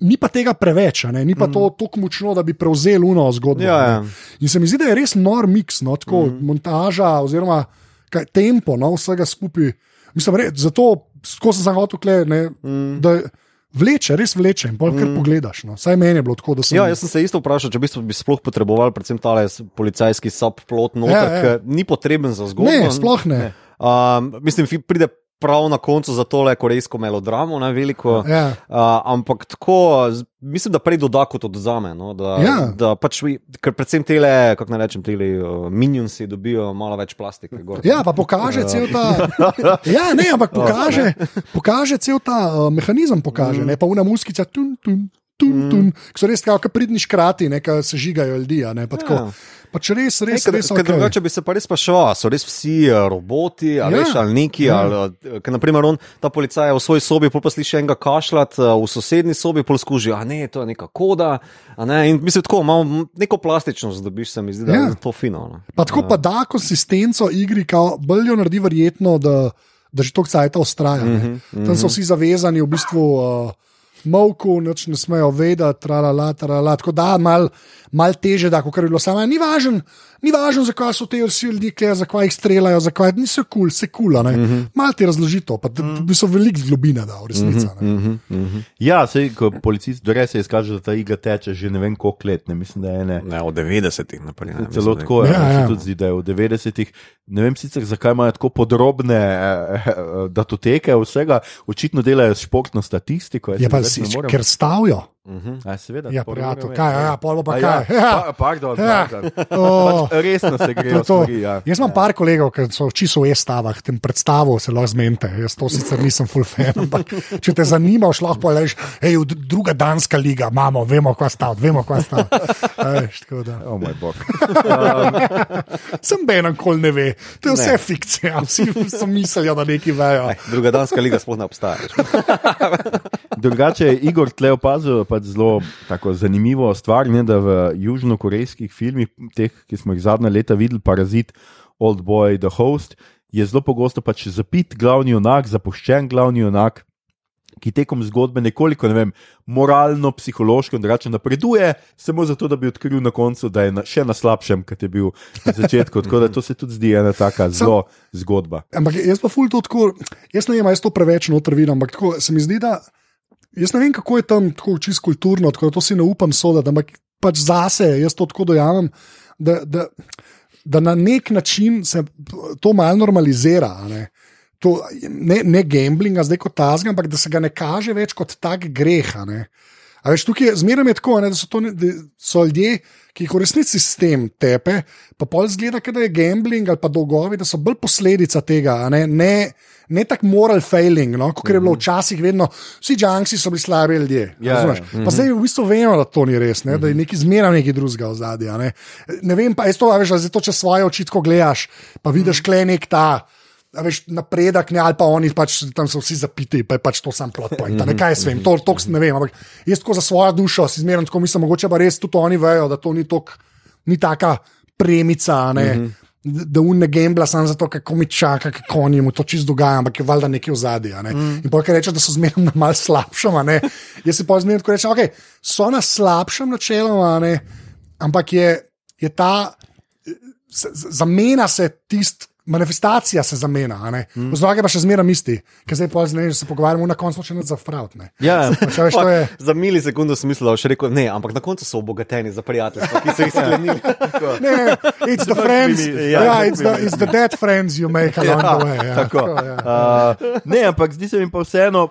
Ni pa tega preveč, a ne? ni pa to tako močno, da bi prevzel uno zgodbo. Ja, ne. ja. In se mi zdi, da je res nor miks, no, tako mm. montaža oziroma kaj, tempo no, vsega skupaj. Mislim, re, zato ko sem zahotel, kle, ne, mm. da vleče, res vleče in pol kar mm. pogledaš. No. Saj meni je bilo tako, da sem. Ja, jaz sem se isto vprašal, če v bistvu bi sploh potreboval, predvsem ta policajski subplot, noter, Ja, ja. ki ni potreben za zgodbo. ne, sploh ne. Um, mislim, pride prav na koncu za tole korejsko melodramo, ne veliko. Ja. Uh, ampak tako, mislim, da prej doda kot odzame. No, da, Ja. da pač, vi- ker predvsem tele, kako naj rečem, tele uh, minionsi dobijo malo več plastike. Gor. Ja, pa pokaže cel ta. Ja, ne, ampak pokaže, pokaže cel ta uh, mehanizem, pokaže, ne pa una muskica, tun, tun, tun, tun, ki so res kao pridni škrati, ki se žigajo ljudi. Ne, pa tako. Ja. Pač res, res, Ker, res. okej. drugače bi se pa res spraševal, a so res vsi roboti, ali, Ja. ja. veš, ali neki. Ja. Ja. Ali, ker, naprimer, on, ta policaj je v svoji sobi, pol pa sliši enega kašljati, eh, v sosednji sobi pol skuži, a ne, to je neka koda. a Ne, in mislim, tako m- neko plastičnost dobiš, se mi zdi, da Ja. je to fino. No. Pa tako pa da konsistenco igri, kao, bolj jo naredi verjetno, da, da že toliko cajta ustraja. Mm -hmm, Tam so vsi zavezani v bistvu. Uh, Mavku, noč ne smejo vedeti, tralala, tralala. Tako da mal, mal teže, da kot je bilo samo. Ni važno, ni važno, zakaj so te vsi ljudje, zakaj jih streljajo, zakaj niso kul, cool, se kula. Mm -hmm. Mal ti razloži to, pa mm so veliko globine, da v resnici. Mm -hmm. mm -hmm. Ja, sej, ko policist do res je izkaže, da ta igra teče že ne vem koliko let. Ne, mislim, da je ne. Ne, od 90-ih naprej. Ne, Celo tako je, ja, ja. tudi zdi, da je v 90-ih. Ne vem sicer, zakaj imajo tako podrobne eh, eh, datoteke vsega, očitno delajo športno statistiko. Ja, pa si, ker stavijo. Uh -huh. A, seveda, ja, prijatelj, kaj, ja, pol pa kaj. Ja, ja. Pa, pardon, ja. pardon. Oh. Pač resno se gre to. Stvari, ja. Jaz imam par kolegov, ki so čisto v e-stavah, tem predstavo se lahko zmente. Jaz to sicer nisem full fan, ampak če te zanima, lahko rečeš, hej, druga danska liga, imamo, vemo, kva sta, vemo, kva sta. O moj bog. Um. Sem benem, kol ne ve. To je vse ne. fikcija, vsi so mislili, da neki vejo. Druga danska liga sploh ne obstaja. Drugače je Igor tle opazil pač zelo zanimivo stvar, ne, da v južnokorejskih filmih, teh, ki smo jih zadnja leta videli, Parazit, Old Boy, The Host, je zelo pogosto pač zapit glavni junak, zapuščen glavni junak. Ki tekom zgodbe nekoliko, ne vem, moralno, psihološko in drugače napreduje, samo zato, da bi odkril na koncu, da je na, še na slabšem, kot je bil na začetku. Tako da to se tudi zdi ena taka zelo zgodba. Ampak jaz pa ful to tako, jaz ne vem, jaz to preveč noter vidim, ampak tako se mi zdi, da. Jaz ne vem, kako je tam tako čisto kulturno, tako da to si ne upam soditi, ampak pač zase jaz to tako dojamem, da, da, da na nek način se to malo normalizira. Ne? To, ne, ne gambling, zdaj kot tazga, ampak da se ga ne kaže več kot tak greh. Veš, tukaj je zmeraj tako, ne, da, so to, da so ljudje, ki jih v resnici s tem tepe, pa pol zgleda, da je gambling ali pa dolgovi, da so bolj posledica tega. Ne, ne, ne tako moral failing, no? kot je bilo mhm. včasih, vedno vsi junksi so bili slabi ljudje. Ja, ja. Pa mhm. zdaj v bistvu vemo, da to ni res, ne? da je neki zmeraj neki drugega v zadju. Ne? ne vem pa, to, veš, zato, če svoje oči tako gledaš, pa vidiš mhm. klenek ta. Veš, napredek, ne, ali pa oni pač, tam so vsi zapiti, pa je pač to sam plot point. Ne, kaj jaz vem, to, to ne vem. Ampak jaz tako za svojo dušo si zmerno tako mislim, mogoče pa res tudi oni vejo, da to ni, tok, ni taka premica. Ne, mm -hmm da un ne gembla samo zato, kako mi čaka, kako oni mu to čisto dogaja, ampak je valjda nekaj v zadnji. Ne? Mm. In pokaj reče, da so zmerno na mal slabšem. Jaz se pa zmerno rečem, ok, so na slabšem načeloma, ampak je, je ta, zamena se tisti manifestacija se zamenja. Mm. Vzroke pa še zmeraj misli, ker zdaj pa zdaj, se pogovarjamo na koncu še za fraud. Ja, veš, je... Za milisekundo sem mislil, da še rekel ne, ampak na koncu so obogateni za prijatelje, ki so jih sklenili. ne, it's the friends. Ja, yeah, it's, the, it's the dead friends you make along ja, the way. Ja, tako. Tako, ja. uh, ne, ampak zdi se mi pa vseeno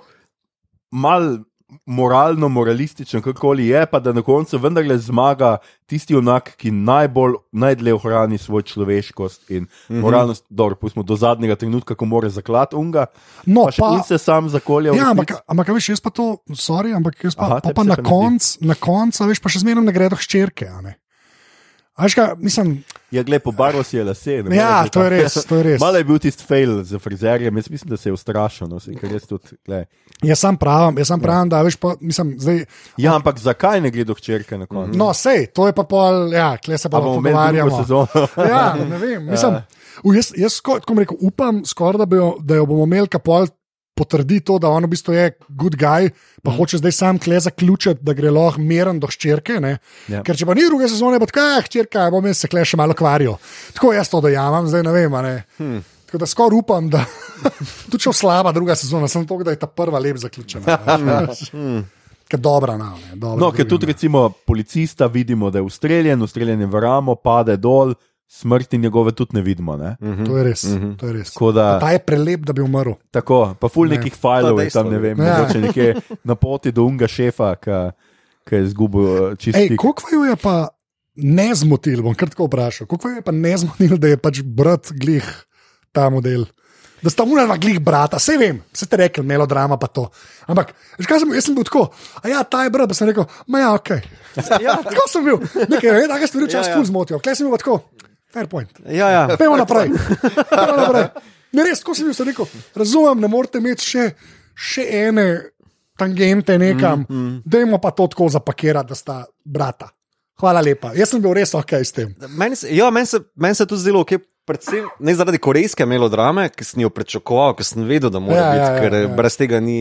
mal moralno, moralističen, kako je, pa da na koncu vendarle zmaga tisti onak, ki najbolj, najdlje ohrani svojo človeškost in mm -hmm. moralnost, dobro, pustimo do zadnjega trenutka, ko mora zaklati unga. No, pa, pa in se sam zakolja. Ja, ampak, ampak veš, jaz pa to, sorry, ampak jaz pa, Aha, pa, pa na koncu, na koncu, veš, pa še zmeraj ne gredo hčerke. Ka, mislim, ja, gled, po barvo si je lase. Ja, to je res. To je res. Malo je bil tisti fail z frizerjem, jaz mislim, da se je ustrašil. No, jaz sem pravim, jaz sem pravim, ja. da veš, pa, mislim, zdaj. Ja, ampak zakaj ne gledo hčerke na koncu? No, sej, to je pa pol, ja, kle se pa bomo pogovarjali. ja, ne vem, mislim. Ja. Jaz, jaz sko, rekel, upam, skor, da, bi, da jo bomo imeli kapol potrdi to, da on v bistvu je good guy, pa mm. hoče zdaj sam kle zaključiti, da gre lahko miren do ščirke. Ja. Ker če pa ni druge sezone, bo kaj, ščirka, bom jaz se kle še malo kvaril. Tako jaz to dojamem, zdaj ne vem. Ne. Hmm. Tako da skoraj upam, da tudi če je slaba druga sezona, sem to, da je ta prva lep zaključena. Hmm. Dobra, no, dobra, no, ker tudi recimo policista vidimo, da je ustreljen, ustreljen je v ramo, pade dol, smrti njegove tudi ne vidimo. Ne? Uh -huh. To je res. Uh -huh. to je res. Da, ta je prelep, da bi umrl. Tako, pa ful ne. nekih filev je tam, ne vem, ja. nekje na poti do unga šefa, ki je izgubil čisto. Kako je pa ne zmotil, bom kar tako vprašal, kako je pa ne zmotil, da je pač brat glih ta model. Da sta dva glih brata, vse vem, vse te rekel, melodrama pa to. Ampak, sem, jaz sem bil tako, a ja, ta je brat, pa sem rekel, ma ja, ok. Ja, tako sem bil, nekaj, ne, tako stvari včasih ja, ja. zmotil, kaj sem bil tako. Fair point. Ja, ja. Pejmo naprej. Pejmo naprej. Ne, res, ko sem jim rekel, razumem, ne morete imeti še, še ene tangente nekam, mm, mm. dajmo pa to tako zapakirati, da sta brata. Hvala lepa. Jaz sem bil res ok s tem. Meni se, ja, men se, men se tudi zdelo, okay, predvsem ne zaradi korejske melodrame, ki sem jo pričakoval, ker sem vedel, da mora ja, biti, ja, ja, ker ja. brez tega ni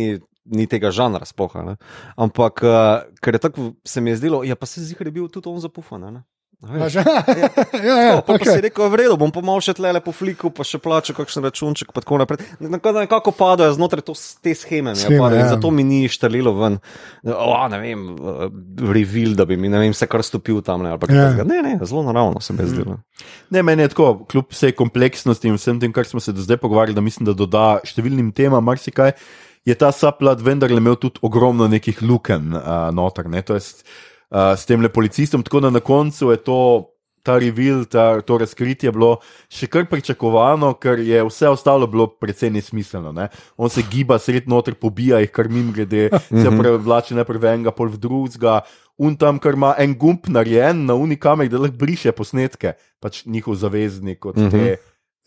ni tega žanra spoha. Ne? Ampak, uh, ker je tako, se mi je zdelo, ja, pa se zdi, da je bil tudi on zapufan. Ne? Ja, ja, ja, No, pa, okay. pa si rekel, v redu, bom pa malo še tle po fliku, pa še plačal kakšen računček, pa tako naprej. Nekako, nekako padajo znotraj to, te scheme, padajo, in ja. zato mi ni štrlilo ven, o, ne vem, reveal, da bi mi, ne vem, se kar stopil tam. Ne, Ja. ne, ne, zelo naravno se mi je zdelo. Ne, meni je tako, kljub vsej kompleksnosti in vsem tem, kar smo se do zdaj pogovarjali, da mislim, da doda številnim temam marsikaj, je ta saplat vendarle imel tudi ogromno nekih luken uh, noter. Ne? To je uh, s tem le policistom, tako da na koncu je to. Ta reveal, ta, to razkritje je bilo še kar pričakovano, ker je vse ostalo bilo precej nesmiselno. Ne? On se giba sred noter, pobija jih, kar mim grede, se prevlači najprej v enega, pol v drugega. Un tam, kar ima en gumb narejen na unikamer, da lahko briše posnetke, pač njihov zaveznik od te.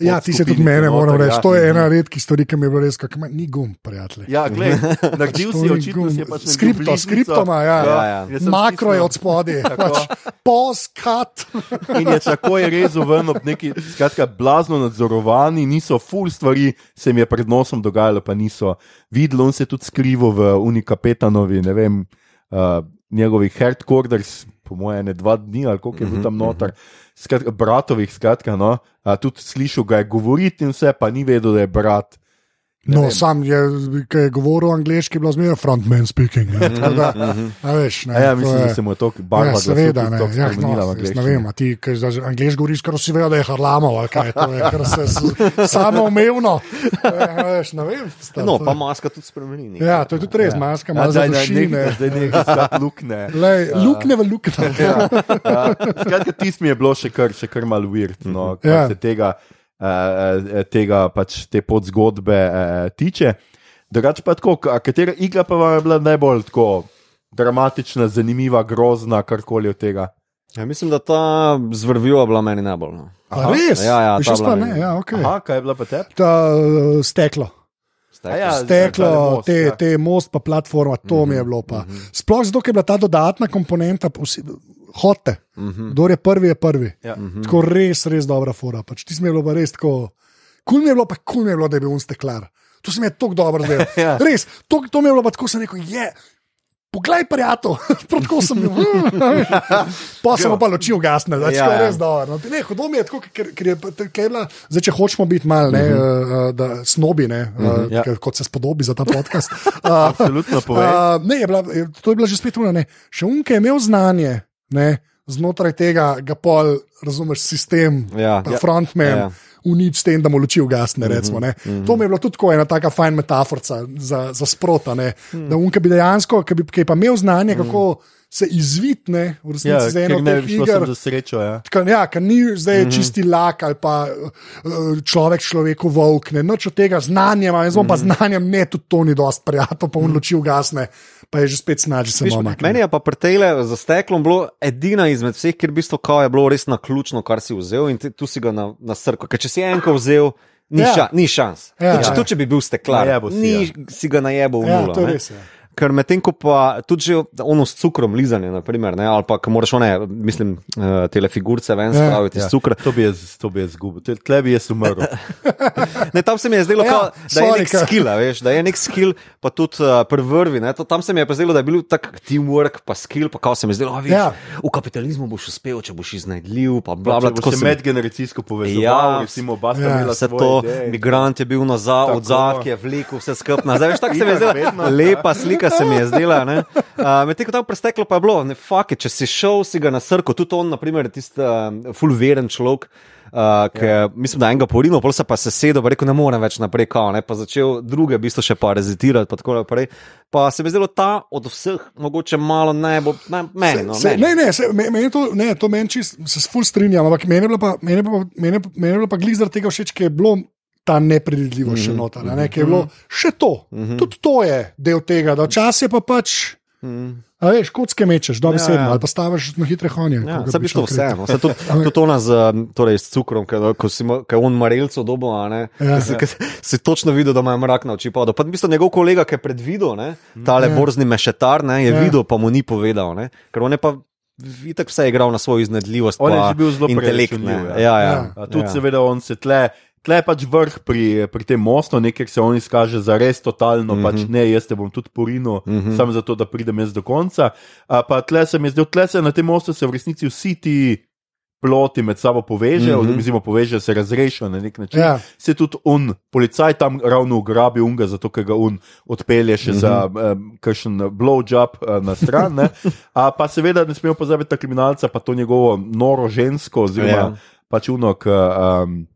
Ja, ti se tudi mene, moram reči. ja. To je ena redkih stvari, ki mi je bilo res, kako ni gum, prijatelj. Ja, gledaj, naredil si To ni očitno, si pač naredil Skripto, bližnjico. skriptoma, ja. Ja, ja. sem Makro je od spodaj, Tako. pač poskat. In je tako je rezal ven ob neki, skratka, blazno nadzorovani, niso full stvari, se mi je pred nosom dogajalo, pa niso videli, on se je tudi skrival v Unikapetanovi, ne vem, uh, njegovih headquarters, po mojem, ne dva dni ali koliko je bil tam noter, skratka, bratovih, skratka, no, tudi slišal ga je govoriti in vse, pa ni vedel, da je brat. No, vem. sam je, ki je govoril angliški, bilo zmeraj frontman speaking. Ne, tako da, a veš, ne, A ja, mislim, je- da se mu je to barva Ja, seveda, ne. Ja, no, ne vem, a ti, ki zdaj angliš govoriš, kar vsi vejo, da je harlamov, ali kaj to je, kar se s- samoumevno. Ja, veš, ne vem. sta- No, pa maska tudi spremeni. nekaj. Ja, to je tudi res, maska ima Ja, za daj, ne, dušine. zdaj nekaj, lukne. Lej, lukne v lukne. Ja, ja. Skratka, tisti mi je bilo še kar, še kar mal weird, no, kar Ja. ja. se tega, uh, tega pač te podzgodbe uh, tiče. Drugače pa tako, katera igra pa vam je bila najbolj tako dramatična, zanimiva, grozna, karkoli od tega? Ja, mislim, da ta zvrvijo bila meni najbolj. No. A res? Ja, ja, ta bila ne, ja, okay. Aha, kaj je bila pa te? Ta uh, steklo. Steklo. ja, Steklo, most, te, ja. te most, pa platforma, to mi je bilo. Pa. Sploh zato, ker je bila ta dodatna komponenta, hote. Kdo je prvi, je prvi. Ja. Tako res, res dobra fora. Pač, ti si bilo pa res tako. Kul mi je bilo, pa kul mi je bilo, da je bil un steklar. To se mi je tako dobro zdelo. Ja. Res, to, to mi je bilo pa tako, sem rekel, je. Poglej, prijatelj, tako sem bil. Pa sem pa luči ugasnil, da je Ja, ja. res dobro. No, ne, hudo mi je tako, ker, ker je, bila, zdaj, če hočemo biti mal, ne, uh -huh. uh, da snobi, ne, uh, ja. ja. kot se spodobi za ta podcast. Uh, Absolutno povej. Uh, ne, je bila, to je bila že spet ura. Ne. Še unke je imel znanje, ne, znotraj tega ga pol, razumeš, sistem, Ja, ja. frontman. Ja, ja. Unič s tem, da mu luči ugasne. Recimo, mm -hmm. To mi je bilo tudi tako ena taka fajn metafora za, za sprota. Mm. Da unka bi dejansko, ki, bi, ki je pa imel znanje, mm. kako se izvitne v resnici Ja, za eno ker od teh iger. za srečo. Ja. Ka, ja, ker ni zdaj mm -hmm. čisti lak ali pa uh, človek človeku volk, ne noč od tega znanja, ima, jaz bom mm -hmm. pa znanjem, ne, tudi to ni dosti prijatno, pa on luči ugasne, pa je že spet snaži se mama. meni je pa pri tejle za steklom bilo edina izmed vseh, kjer v bistvu je bilo res na ključno, kar si vzel in ti, tu si ga na, na srko. Ker če si enko vzel, ni, Ja. ja. ša, ni šans. Ja, Ja, tudi, če, ja. tudi če bi bil steklar, Najebo si, ni ja. si ga najebo v Ja, nulo. to je ne. res, ja. Ker medtem ko pa tudi že ono s cukrom lizanje, naprimer, ne, ali pa ko moraš one, mislim, uh, tele figurce ven Ja. spraviti ja. Ja, iz cukra. To bi jaz, to bi jaz izgubil, Tle- tle bi jaz umrl. Ne, tam se mi je zdelo, Ja, kao, da je nek skill, veš, da je nek skill, pa tudi uh, pri vrvi. Ne, to, tam se mi je pa zdelo, da je bil tak teamwork, pa skill, pa kao se mi je zdelo, a veš, Ja. v kapitalizmu boš uspel, če boš iznajdljiv, pa bla, bla, Če tako se medgeneracijsko povezoval, Ja, recimo, oba sta ja, imela Vse to, ideje. migrant je bil nazad, Tako. od zadaj, ki je vlekel vse skupaj nazaj. Veš, tako se mi je vedno. lepa slika se mi je zdela. ne. Uh, Medtem ko tam presteklo pa je bilo, ne it, če si šel, si ga na srko, tudi on, naprimer, tisti uh, fulveren človek. Uh, ki, ja. Mislim, da enega porino, pol se pa sesedel, pa rekel, ne morem več naprej, kao, ne, pa začel druge, v bistvu še parazitirati. Pa, tako naprej. pa se mi je zdelo ta od vseh, mogoče malo najbolj, naj, meni. No, Se, meni. ne, ne, se, me- meni to, ne, to meni čist, se ful strinjam, ampak meni je bilo pa, meni je pa, meni je meni je bilo pa glih zaradi tega všeč, ker je bilo ta nepredvidljivost mm -hmm. še noter, a ne, ker je bilo še to, mm -hmm. tudi to je del tega, da včasih je pa pač. Mm. A veš, kocke mečeš, dobesedno, Ja, ja. ali pa staviš na hitre honje. Ja, ko ga Sam bi je to šel vse. kriti. No. Se Tudi, tudi ona z, um, torej, s cukrom, ko, ko si ko je on marelco dobo, a ne, Ja. ja, si, si točno videl, da ima mrak na oči padel. Pa v bistvu njegov kolega, ki je predvidel, ne, tale Ja. borzni mešetar, ne, je Ja. videl, pa mu ni povedal, ne, ker on je pa itak vse igral na svojo iznedljivost. On je bil zelo intelekt. ne. preračunljiv, ja. Ja, ja. Ja. A Tudi, ja. seveda, on se tle Tle je pač vrh pri, pri tem mostu, nekaj se on izkaže za res totalno, mm -hmm. pač ne, jaz te bom tudi porinil, mm -hmm. samo zato, da pridem jaz do konca. A pa tle se mi je zdelo, tle se na tem mostu se v resnici vsi ti ploti med sabo povežejo, mm -hmm. oziroma povežejo se razrešijo na nek način. Ja. Se tudi un, policaj tam ravno ugrabi unga, zato ker ga un odpelje še mm -hmm. za um, kakšen blowjob uh, na stran. ne. A pa seveda ne smemo pozabiti na kriminalca, pa to njegovo noro žensko, oziroma Ja. pač uno, ki um,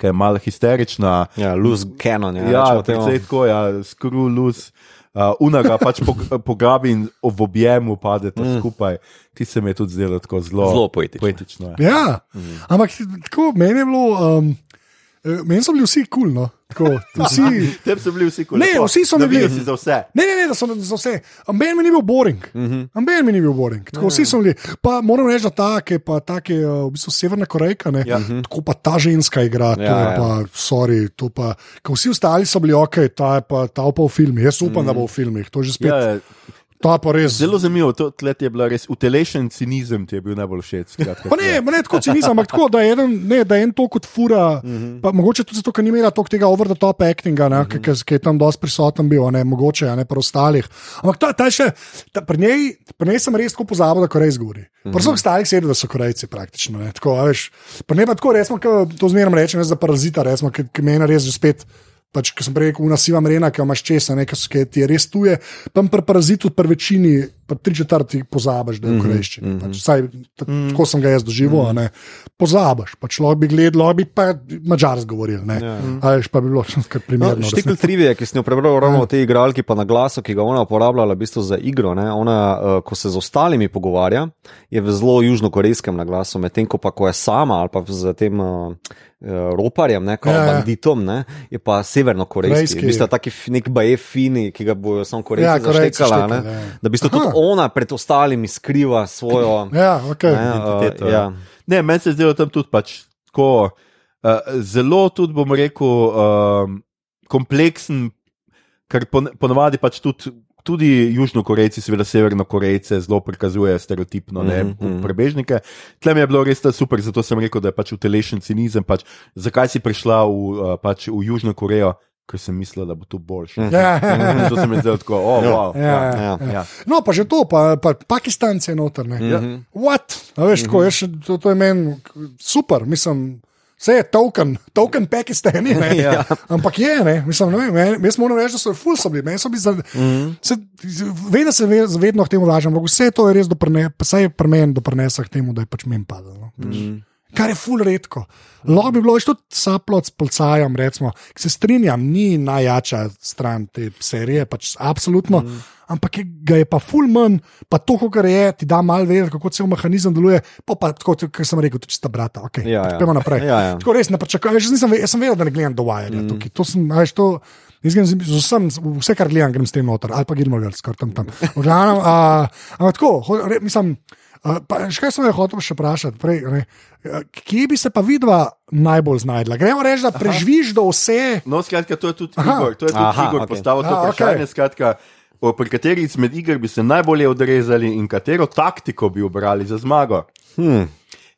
ki je malo histerična. Ja, loose cannon. Ja, Ja, temu. predvsej tako, ja, skru, lus. Uh, unaga pač po- pograbi in v objemu padete mm. skupaj. Ti se mi je tudi zdelo tako zelo, Zelo poetično. poetično ja. Ja, mm. ampak tako, meni je bilo, um, meni so bili vsi kul. Cool, no. Tako, vsi, Tebi so bili vsi kul. Ne, vsi so mi bili. za vse. Ne, ne, ne, da so za vse. Amben mi ni bil boring. Mm -hmm. Amben mi ni bil boring. Tako, vsi so bili. Pa moram reči, da ta, ki je pa ta, ki je v bistvu severna Korejka, ne, Ja. ja. tako pa ta ženska igra, to Ja, je ja. pa, sorry, to pa. ko Vsi ostali so bili ok, ta je pa, ta pa v filmih. Jaz upam, mm -hmm. da bo v filmih. To je že spet. Ja, ja. Ta pa res. Zelo zanimivo, to je bila res utelešen cinizem, ti je bil najbolj všeč. ne, pa ne tako cinizem, ampak tako, da je en, ne, da je en to kot fura, mm -hmm. pa mogoče tudi zato, ker ni imela tega over the top actinga, mm -hmm. ki, ki je tam dosti prisoten bil, ne mogoče, ne pa ostalih. Ampak ta, ta je še, ta, pri, njej, pri njej sem res tako pozabil, da. Mm -hmm. Pri vseh ostalih sedem, da so Korejci praktično. Ne, tako, veš, pri njej pa tako, resmo, to zmerno rečem, za parazita, resmo, ki, ki meni res že spet. Pač, ko sem prej rekel, unasiva mrena, ki imaš česa, nekaj, ki ti je res tuje, pa pri parazitu, pri večini, pa tri četrti pozabiš, da je v korejščini. Mm -hmm. pač, saj, t- tako sem ga jaz doživel, mm -hmm. pozabiš. Pač, lahko bi gledal, lahko bi pa mačar zgovoril. Ja. Ali pa bi bilo kar primerno. No, Štikl trivije, ki sem jo prebral ravno o tej igralki, pa na glasu, ki ga ona uporabljala v bistvu za igro. Ne? Ona, uh, ko se z ostalimi pogovarja, je v zelo južnokorejskem naglasu, medtem ko pa ko je sama ali pa z tem uh, roparjem, ne, kot Ja, ja. banditom, ne, je pa severnokorejski. Korejski. V bistvu taki nek baje fini, ki ga bojo samo korejci Ja, ja, zaštekala. štekali, Ne? ja. Da v bistvu tudi. Ona pred ostalimi skriva svojo. Ja, okay. ne, identiteto, uh, ja. Ne, meni se je zdelo tam tudi pač tako, uh, zelo tudi, bom rekel, um, kompleksen, ker pon, ponavadi pač tudi. Tudi Južnokorejci, seveda Severnokorejce, zelo prikazujejo stereotipno, ne, Mhm, mhm. prebežnike. Tle mi je bilo res super, zato sem rekel, da je pač utelešen cinizem. Pač, zakaj si prišla v, uh, pač v Južno Korejo, ker sem mislila, da bo to boljše. Ja, To se mi zdelo tako, oh, wow. ja, ja, ja. ja. ja. No, pa že to, pa, pa Pakistanci je noter. Ne. Ja. What? A veš, tako, jaz še, to, to je meni super, mislim. Vse je token, token Pakistani. ne. Ja. Ampak je, ne, mislim, ne vem, meni- jaz moram reči, da so ful so bili. meni so bili za- se- Vem, da se ve- vedno k temu vračam, ampak vse to je res pa saj je pri meni doprinesa k temu, da je pač meni padalo. No. Mm. Kar je ful redko. Lahko bi bilo še tudi saplot s polcajem, recimo, ki se strinjam, ni najjača stran te serije, pač absolutno. Mm. Ampak je, ga je pa ful manj, pa to, kar je, ti da malo vedeti, kako cel mehanizem deluje. Pa, pa tako, kot sem rekel, tudi sta brata. Okay, Ja, ja. Pojmo naprej. Ja, ja. Tako res ne pričakujem, jaz, nisem jaz sem vedel, da ne gledam do Wajerja. Mm. To sem, veš, to, jaz grem z, vsem, vse, kar gledam, grem s tem noter, ali pa Gilmore Girls, kar tam tam. Glavnem, a, ampak tako, re, mislim. Uh, pa, še kaj sem jo hotel še vprašati? Prej, ne, uh, kje bi se pa vidva najbolj znašla? Gremo reči, da preživiš do vse. No, skratka, to je tudi Aha. Igor, to je tudi Aha, Igor okej. postavil to vprašanje. okej. Skratka, o, pri kateri izmed iger bi se najbolje odrezali in katero taktiko bi obrali za zmago. Hmm.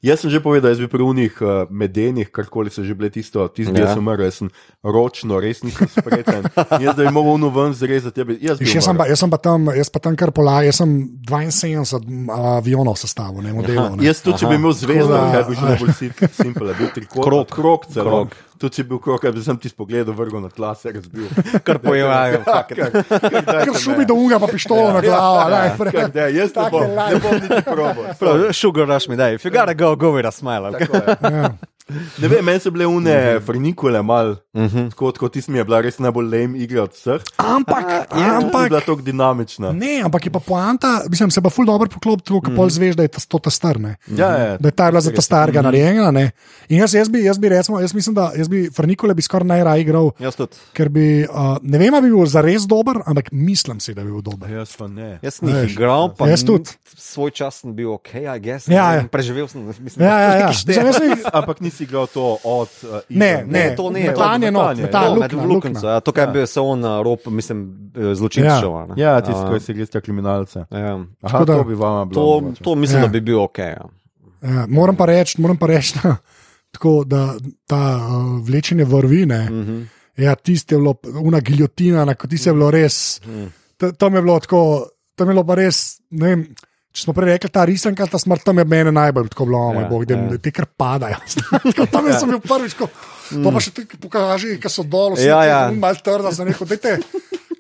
Jaz sem že povedal, jaz bi pri unih uh, medenih, karkoli so že bile tisto, tisti, ki Ja. sem umrl, jaz sem ročno, res nisem spreten. Jaz da bi mogel unu ven zrezati, jaz bi, jaz bi Jaz sem, pa, jaz sem pa tam, jaz pa tam kar pola, jaz sem 72 avionov sestavil, ne modelov. Ne. Jaz tudi, če bi imel zvezdo, bi že najbolj sim- simpel, bil trikot, Krog. krok celo. Tudi če bi bil krok, bi sem ti spogledal, vrgel na tla, se razbil. Kar pojevajo. Ker šubi do unga, pa pištolo na glavo. Ja, Kak da, jaz ne bom, ne bom niti probo. Sugar rush mi daj. If you gotta go, go with a smile. kaj? ja. Ne vem, meni so bile une Mhm. frnikule mal, tako kot ti mi je bila res najbolj lame igra od vseh. Ampak, Je ampak. bila tako dinamična. Ne, ampak je pa poanta, mislim, se pa ful dobro poklop, tako kot pol zveš, da je ta- to ta star. Ne. Ja, ja. Da je ta bila za ta starega narejena. Ne. In jaz, jaz, bi, jaz bi recimo, jaz mislim, da jaz bi Frnikole bi skoraj najraje igral, Jaz tudi. ker bi, uh, ne vem, ali bi bil zares dober, ampak mislim si, da bi bil dober. Jaz pa ne. Jaz nisem igral, pa jaz tudi. Svoj čas sem bil ok, I guess. Ja, ja. Preživel sem. Mislim, Ja, ja, ja. jaz sem- Ampak nisi igral to od. Uh, Ne, ne, to ne, metanje od not, metanja, metanje, ja. Luknja, Lukenco, luknja. ja, to, kar bi se on na rob, mislim, eh, zločinčeval. ne. Ja, tisti, A, ko si res kriminalce. ja. Aha, Tako da- to bi vama bilo. To, mogoče. to mislim, Ja. da bi bil ok. Ja. Ja, moram pa reči, moram pa reči, da tako da ta uh, vlečenje vrvine. Mm -hmm. Ja, tiste je bilo, una giljotina, na kateri je bilo res. To, to mi je bilo tako, to mi je bilo pa res. ne Vem, če smo prej rekli, ta risanka, ta smrt, tam je meni najbolj tako bilo, Ja, ja, bog, da ja. ti kar padajo. Tako, tam ja. sem bil prvič, ko to pa še ti pokaži, ki so dol, vsi Ja, ja, ja. ja. malo trda za neko. Dajte,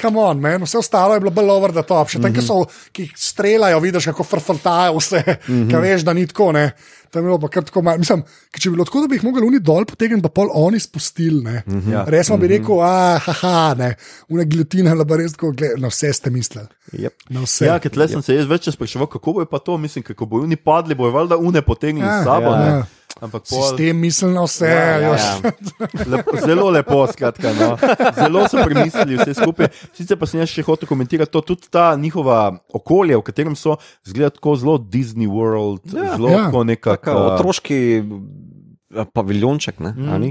Come on, man. vse ostalo je bilo bolj over the top. Še tam, ki, so, ki streljajo, vidiš, kako frfaltajo vse, mm -hmm. ki veš, da ni tako. Ne. Tam je bilo pa kar tako malo. Mislim, če bi bilo tako, da bi jih mogli oni dol potegniti, pa pol oni spustili. Mm -hmm. Ja. Resno bi rekel, ah, haha, ne, una gilotina, da bi res tako, gled, na vse ste mislili. Yep. Na vse. Ja, ker tle sem se jaz več spraševal, kako bo pa to, mislim, kako bojo oni padli, bojo valjda une potegnili Ja, s sabo. ja. ne. Ja. Ampak pol, Sistem misli na vse. Ja, ja, ja. lepo, zelo lepo, skratka. No. Zelo so premislili vse skupaj. Sicer pa sem jaz še hotel komentirati to, tudi ta njihova okolje, v katerem so, zgleda tako zelo Disney World, ja, zelo ja. ja. Taka, otroški eh, paviljonček. Ne, mm.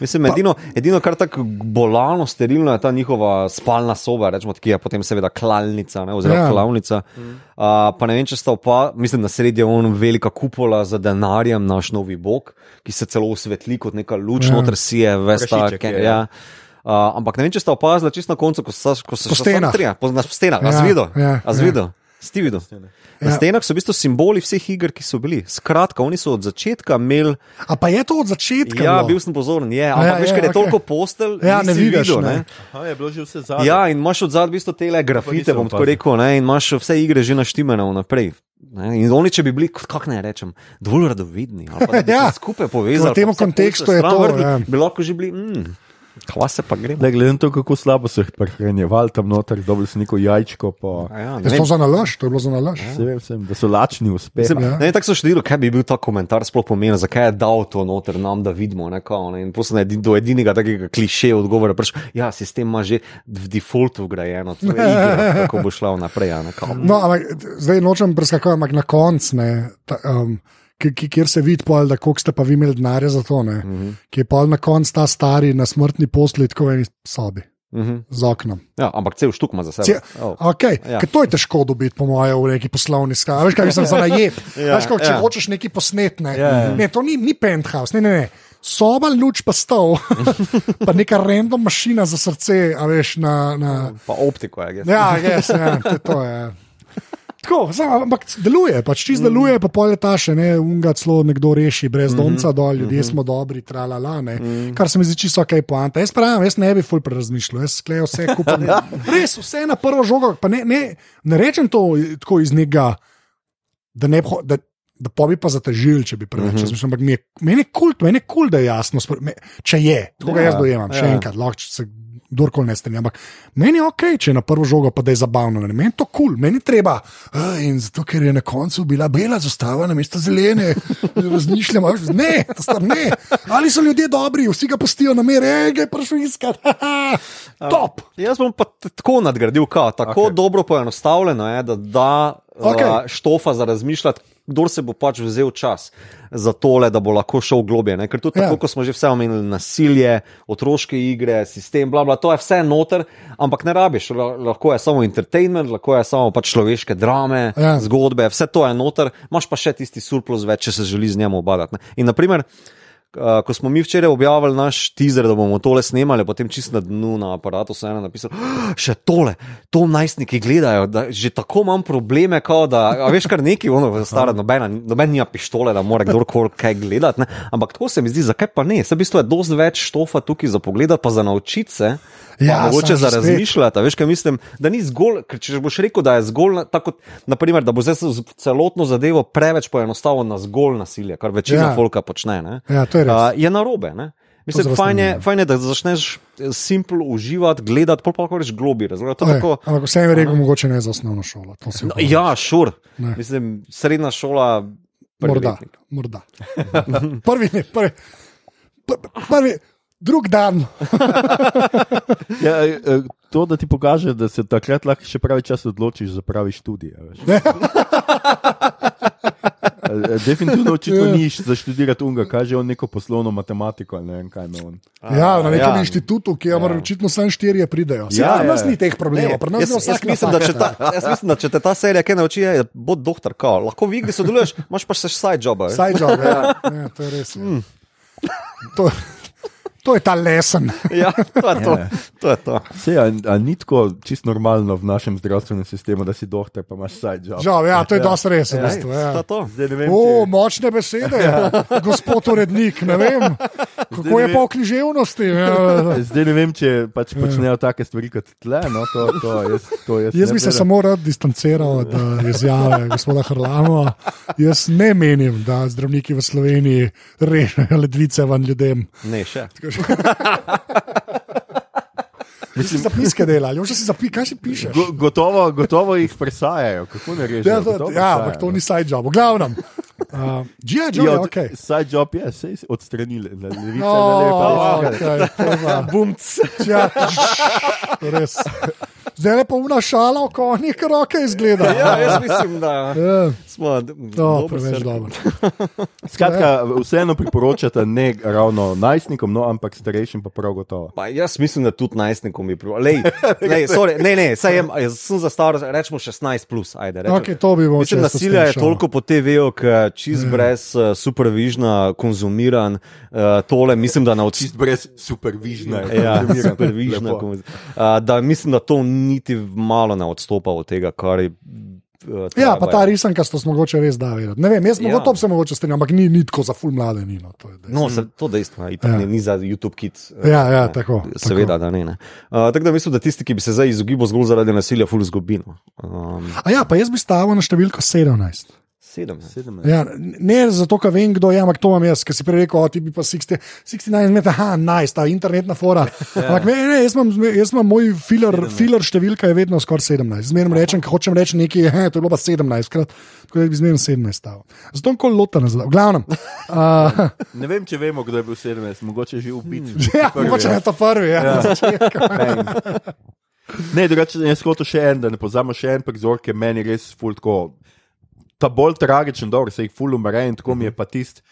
Mislim, edino, edino, kar tako bolano, sterilno je ta njihova spalna soba, rečemo, ki je potem seveda klalnica ne, oziroma Ja. ja. klavnica. Mm. Uh, pa ne vem, če sta opa, mislim, na sredi je on velika kupola za denarjem, naš novi bog, ki se celo osvetli kot neka luč, Ja. ja. noter si je, veste, Prašiček je, ja. ja. Uh, ampak ne vem, če ste opazili, čisto na koncu, ko, sa, ko se še po, na stenah, Ja, ja, videl, ja, ja, ja. Ste videl? Na Ja. stenah so v bistvu simboli vseh iger, ki so bili. Skratka, oni so od začetka imeli. A pa je to od začetka? Ja, bilo? bil sem pozoren, je, ampak ja, veš, ker je okej. toliko postelj, Ja, ne vidiš, videl, ne. ne. Aha, je bilo že vse zadnje. Ja, in imaš od zadaj v bistvu tele grafite, bom tako rekel, ne, in imaš vse igre že naštimane vnaprej. Ne, in oni, če bi bili, kako naj rečem, dovolj radovedni, ali pa da bi Ja. se skupaj povezali, V tem kontekstu je to, vrgli, ja. Bi lahko že bili, mm, kva se pa gre. Ne, glede na to, kako slabo so jih prehranjevali tam noter, dobili so neko jajčko. Pa, Ja, ne Je vem, to za nalaž, to je bilo za nalaž. Se vem, sem, da so lačni uspeh. Mislim, Ja. ja. ne, tako so štedili, kaj bi bil ta komentar sploh pomenil, zakaj je dal to noter nam, da vidimo. Ne, kao, ne, in posebej do edinega takega klišeja odgovora, da ja, sistem ima že v defaultu vgrajeno, to je igra, kako bo šla naprej. a Ne, kao. No, ampak zdaj nočem preskakovati, ampak na koncu, um, kjer se vidi, pol, da koliko ste pa vi imeli denarja za to, ne, mm Mhm. -hmm. ki je pol na koncu ta stari na smrtni posli, tako v eni sobi, Mhm. z oknom. Ja, ampak cel štuk ima za sebe. Ce, Oh. okay, Ja. ja. To je težko dobiti, po mojem, v neki poslovni skali. Veš, kaj sem za najem. Ja, Veš, kako, če ja. hočeš nekaj posnet, ne. Ja, ja. ne to ni, ni penthouse, ne, ne, ne. Soba, luč pa stol, pa neka random mašina za srce, a veš, na. na Pa optiko je. ja, yes, ja, to, je to je. Tako, ampak deluje, pač čist deluje, pa pol je ta še ne, unga celo nekdo reši, brez domca dol, ljudje smo dobri, tralala, ne. Kar se mi zdi čisto ok, poanta. Jaz pravim, jaz ne bi ful prerazmišljal, jaz sklejo vse kupam. Res, vse na prvo žogo, pa ne, ne, ne rečem to tako iz njega, da ne bi. Da, Da pa bi pa zatežili, če bi preveč Mhm. razmišljal. Ampak mi je- meni je kul, meni je kul, da je jasno, me, če je, tako ga Ja, jaz dojemam, še ja. enkrat, lahko se kdorkoli ne strinja. Ampak meni je ok, če je na prvo žogo, pa da je zabavno. Ne? Meni to kul, cool. meni treba. "A, In zato, ker je na koncu bila bela zastava na mesto zelene, razmišljam, ne, to sta ne. Ali so ljudje dobri, vsi ga pustijo na mere, ej, ga je prišel iskat. Top. Jaz bom pa tako nadgradil, kao, tako okay. dobro poenostavljeno je, da da okay. štofa za razmišljati. Kdor se bo pač vzel čas za tole, da bo lahko šel globje. Ne? Ker tudi Ja. tako, kot smo že vse omenili, nasilje, otroške igre, sistem, bla, bla, to je vse noter, ampak ne rabiš. La- Lahko je samo entertainment, lahko je samo pač človeške drame, ja. zgodbe, vse to je noter, imaš pa še tisti surplus več, če se želi z njim obadati. ne. In naprimer, Uh, ko smo mi včeraj objavili naš teaser, da bomo tole snemali, potem čist na dnu na aparatu so ena napisala, "Ah, še tole, to najstniki gledajo, da že tako imam probleme, kao da, a veš kar neki, ono, stara, nobena, noben nima pištole, da mora kdorkoli kaj gledati, ne? ampak tako se mi zdi, zakaj pa ne, se v bistvu je dosti več štofa tukaj za pogled, pa za naučiti se. Ja, mogoče za razmišljati, veš, kaj mislim, da ni zgolj, ker če boš rekel, da je zgolj, tako, naprimer, da bo zdaj celotno zadevo preveč poenostavil na zgolj nasilje, kar večina ja. folka počne. Ne? Ja, to je res. Uh, je narobe. Ne? Mislim, fajn je, fajn je, da začneš simpel uživati, gledati, pa lahko rečeš globi. razumeš? To je Tako, Ampak vse je rekel, mogoče ne za osnovno šolo. to si no, ja, šur. Ne. Mislim, srednja šola. prvi Morda. letnik. morda. prvi, ne, prvi, pr- prvi, drug dan. Ja, e, e, to, da ti pokaže, da se takrat lahko še pravi čas odločiš za pravi študij. a veš. E, e, Definitivno očitno Ja. niš za študirati unga, kaže on neko poslovno matematiko ali ne vem kaj ima on. Ja, na nekem ja. ja. inštitutu, ki je ja. očitno samo štirje pridejo. Ja, Ja, pri nas ja. ni teh problemov, pri nas Jaz, jaz, mislim, da ta, jaz mislim, da če te ta serija kaj nauči, je bod doktor. Kao. Lahko v igri sodeluješ, imaš pa še side job. Side job, ja. ja, to je res. Mm. To, to je ta lesen. Ja, to je to. Ja. to, je to. Se, a, a ni tako čisto normalno v našem zdravstvenem sistemu, da si doktor, pa imaš side job. Žal, ja, to je Ja. dosti res. Ja, bistvu, ja. To vem, O, če- močne besede, gospod urednik. Ne vem, kako Zdaj je vem. pa v književnosti. Ja. Zdaj ne vem, če pač počnejo take stvari kot tle. No, to, to, jaz, to jaz Jaz bi se samo rad distanciral od uh, izjave gospoda Hrlama. Jaz ne menim, da zdravniki v Sloveniji rešajo ledvice van ljudem. Ne, še. Mislim, zapiske delajo, že si zapi, kaj si pišeš? Go, gotovo, gotovo jih presajajo, kako ne režejo. Ja, to, ja, ampak to no. ni side job. V glavnem. Uh, G.I. Joe, Ja, je od- ok. Side job je, sej si odstranili, na levice, No, na levo. okay, to je pa- Bumc. Ja, res. Zdaj je pa una šala o konjih, ker roke izgleda. Ja, jaz mislim, da Ja, smo to dobro preveč dobro. Skratka, vseeno priporočate ne ravno najstnikom, no, ampak starejšim pa prav gotovo. Pa jaz mislim, da tudi najstnikom je prav. Lej, lej, sorry, ne, ne, saj jem, jaz sem za staro, rečemo 16, plus, ajde. Rečem. Okay, to bi Mislim, jaz nasilja je toliko po TV-ju, čist Ja. brez uh, supervižna, konzumiran, uh, tole mislim, da na oči. Čist brez supervižna. Ja, supervižna, konz- uh, da mislim, da to niti malo ne odstopa od tega, kar je. Uh, Ja, pa ta risanka sto mogoče res da vedeti. Ne vem, jaz Ja. ja. to se mogoče strinjal, ampak ni, ni tako za ful mlade. Ni, no, to je dejstvo. No, se, to dejstvo ja. Ja. ni, ni za YouTube Kids. uh, Ja, ja, ne. tako, Seveda, da ne. ne. Uh, tako da mislim, da tisti, ki bi se zdaj izogibal zgolj zaradi nasilja, ful zgubino. Um, A ja, pa jaz bi stavil na številko 17. sedem. ne. Ja, ne zato, ker vem, kdo je, ampak to imam jaz, ki si prej rekel, o, ti bi pa 60, 69 metrov, aha, nice, ta internetna fora. Ampak ne, ne, jaz imam, jaz imam moj filler, filler številka je vedno skoraj 17. Zmerno rečem, ko hočem reči nekaj, he, to je bilo pa 17, krat, tako da bi zmerno 17 stavil. Zato nikoli lota zdaj. V glavnem. Uh, Ne vem, če vemo, kdo je bil 17, mogoče že ubit. ja, Prvi, mogoče ja. je to prvi. Ja, ja. Ne, drugače jaz hočem še en, da ne pozamo še en prizor, ki je meni res ful tako. Ta bolj tragičen, dobro, se jih ful umre in tako mi je pa tisti,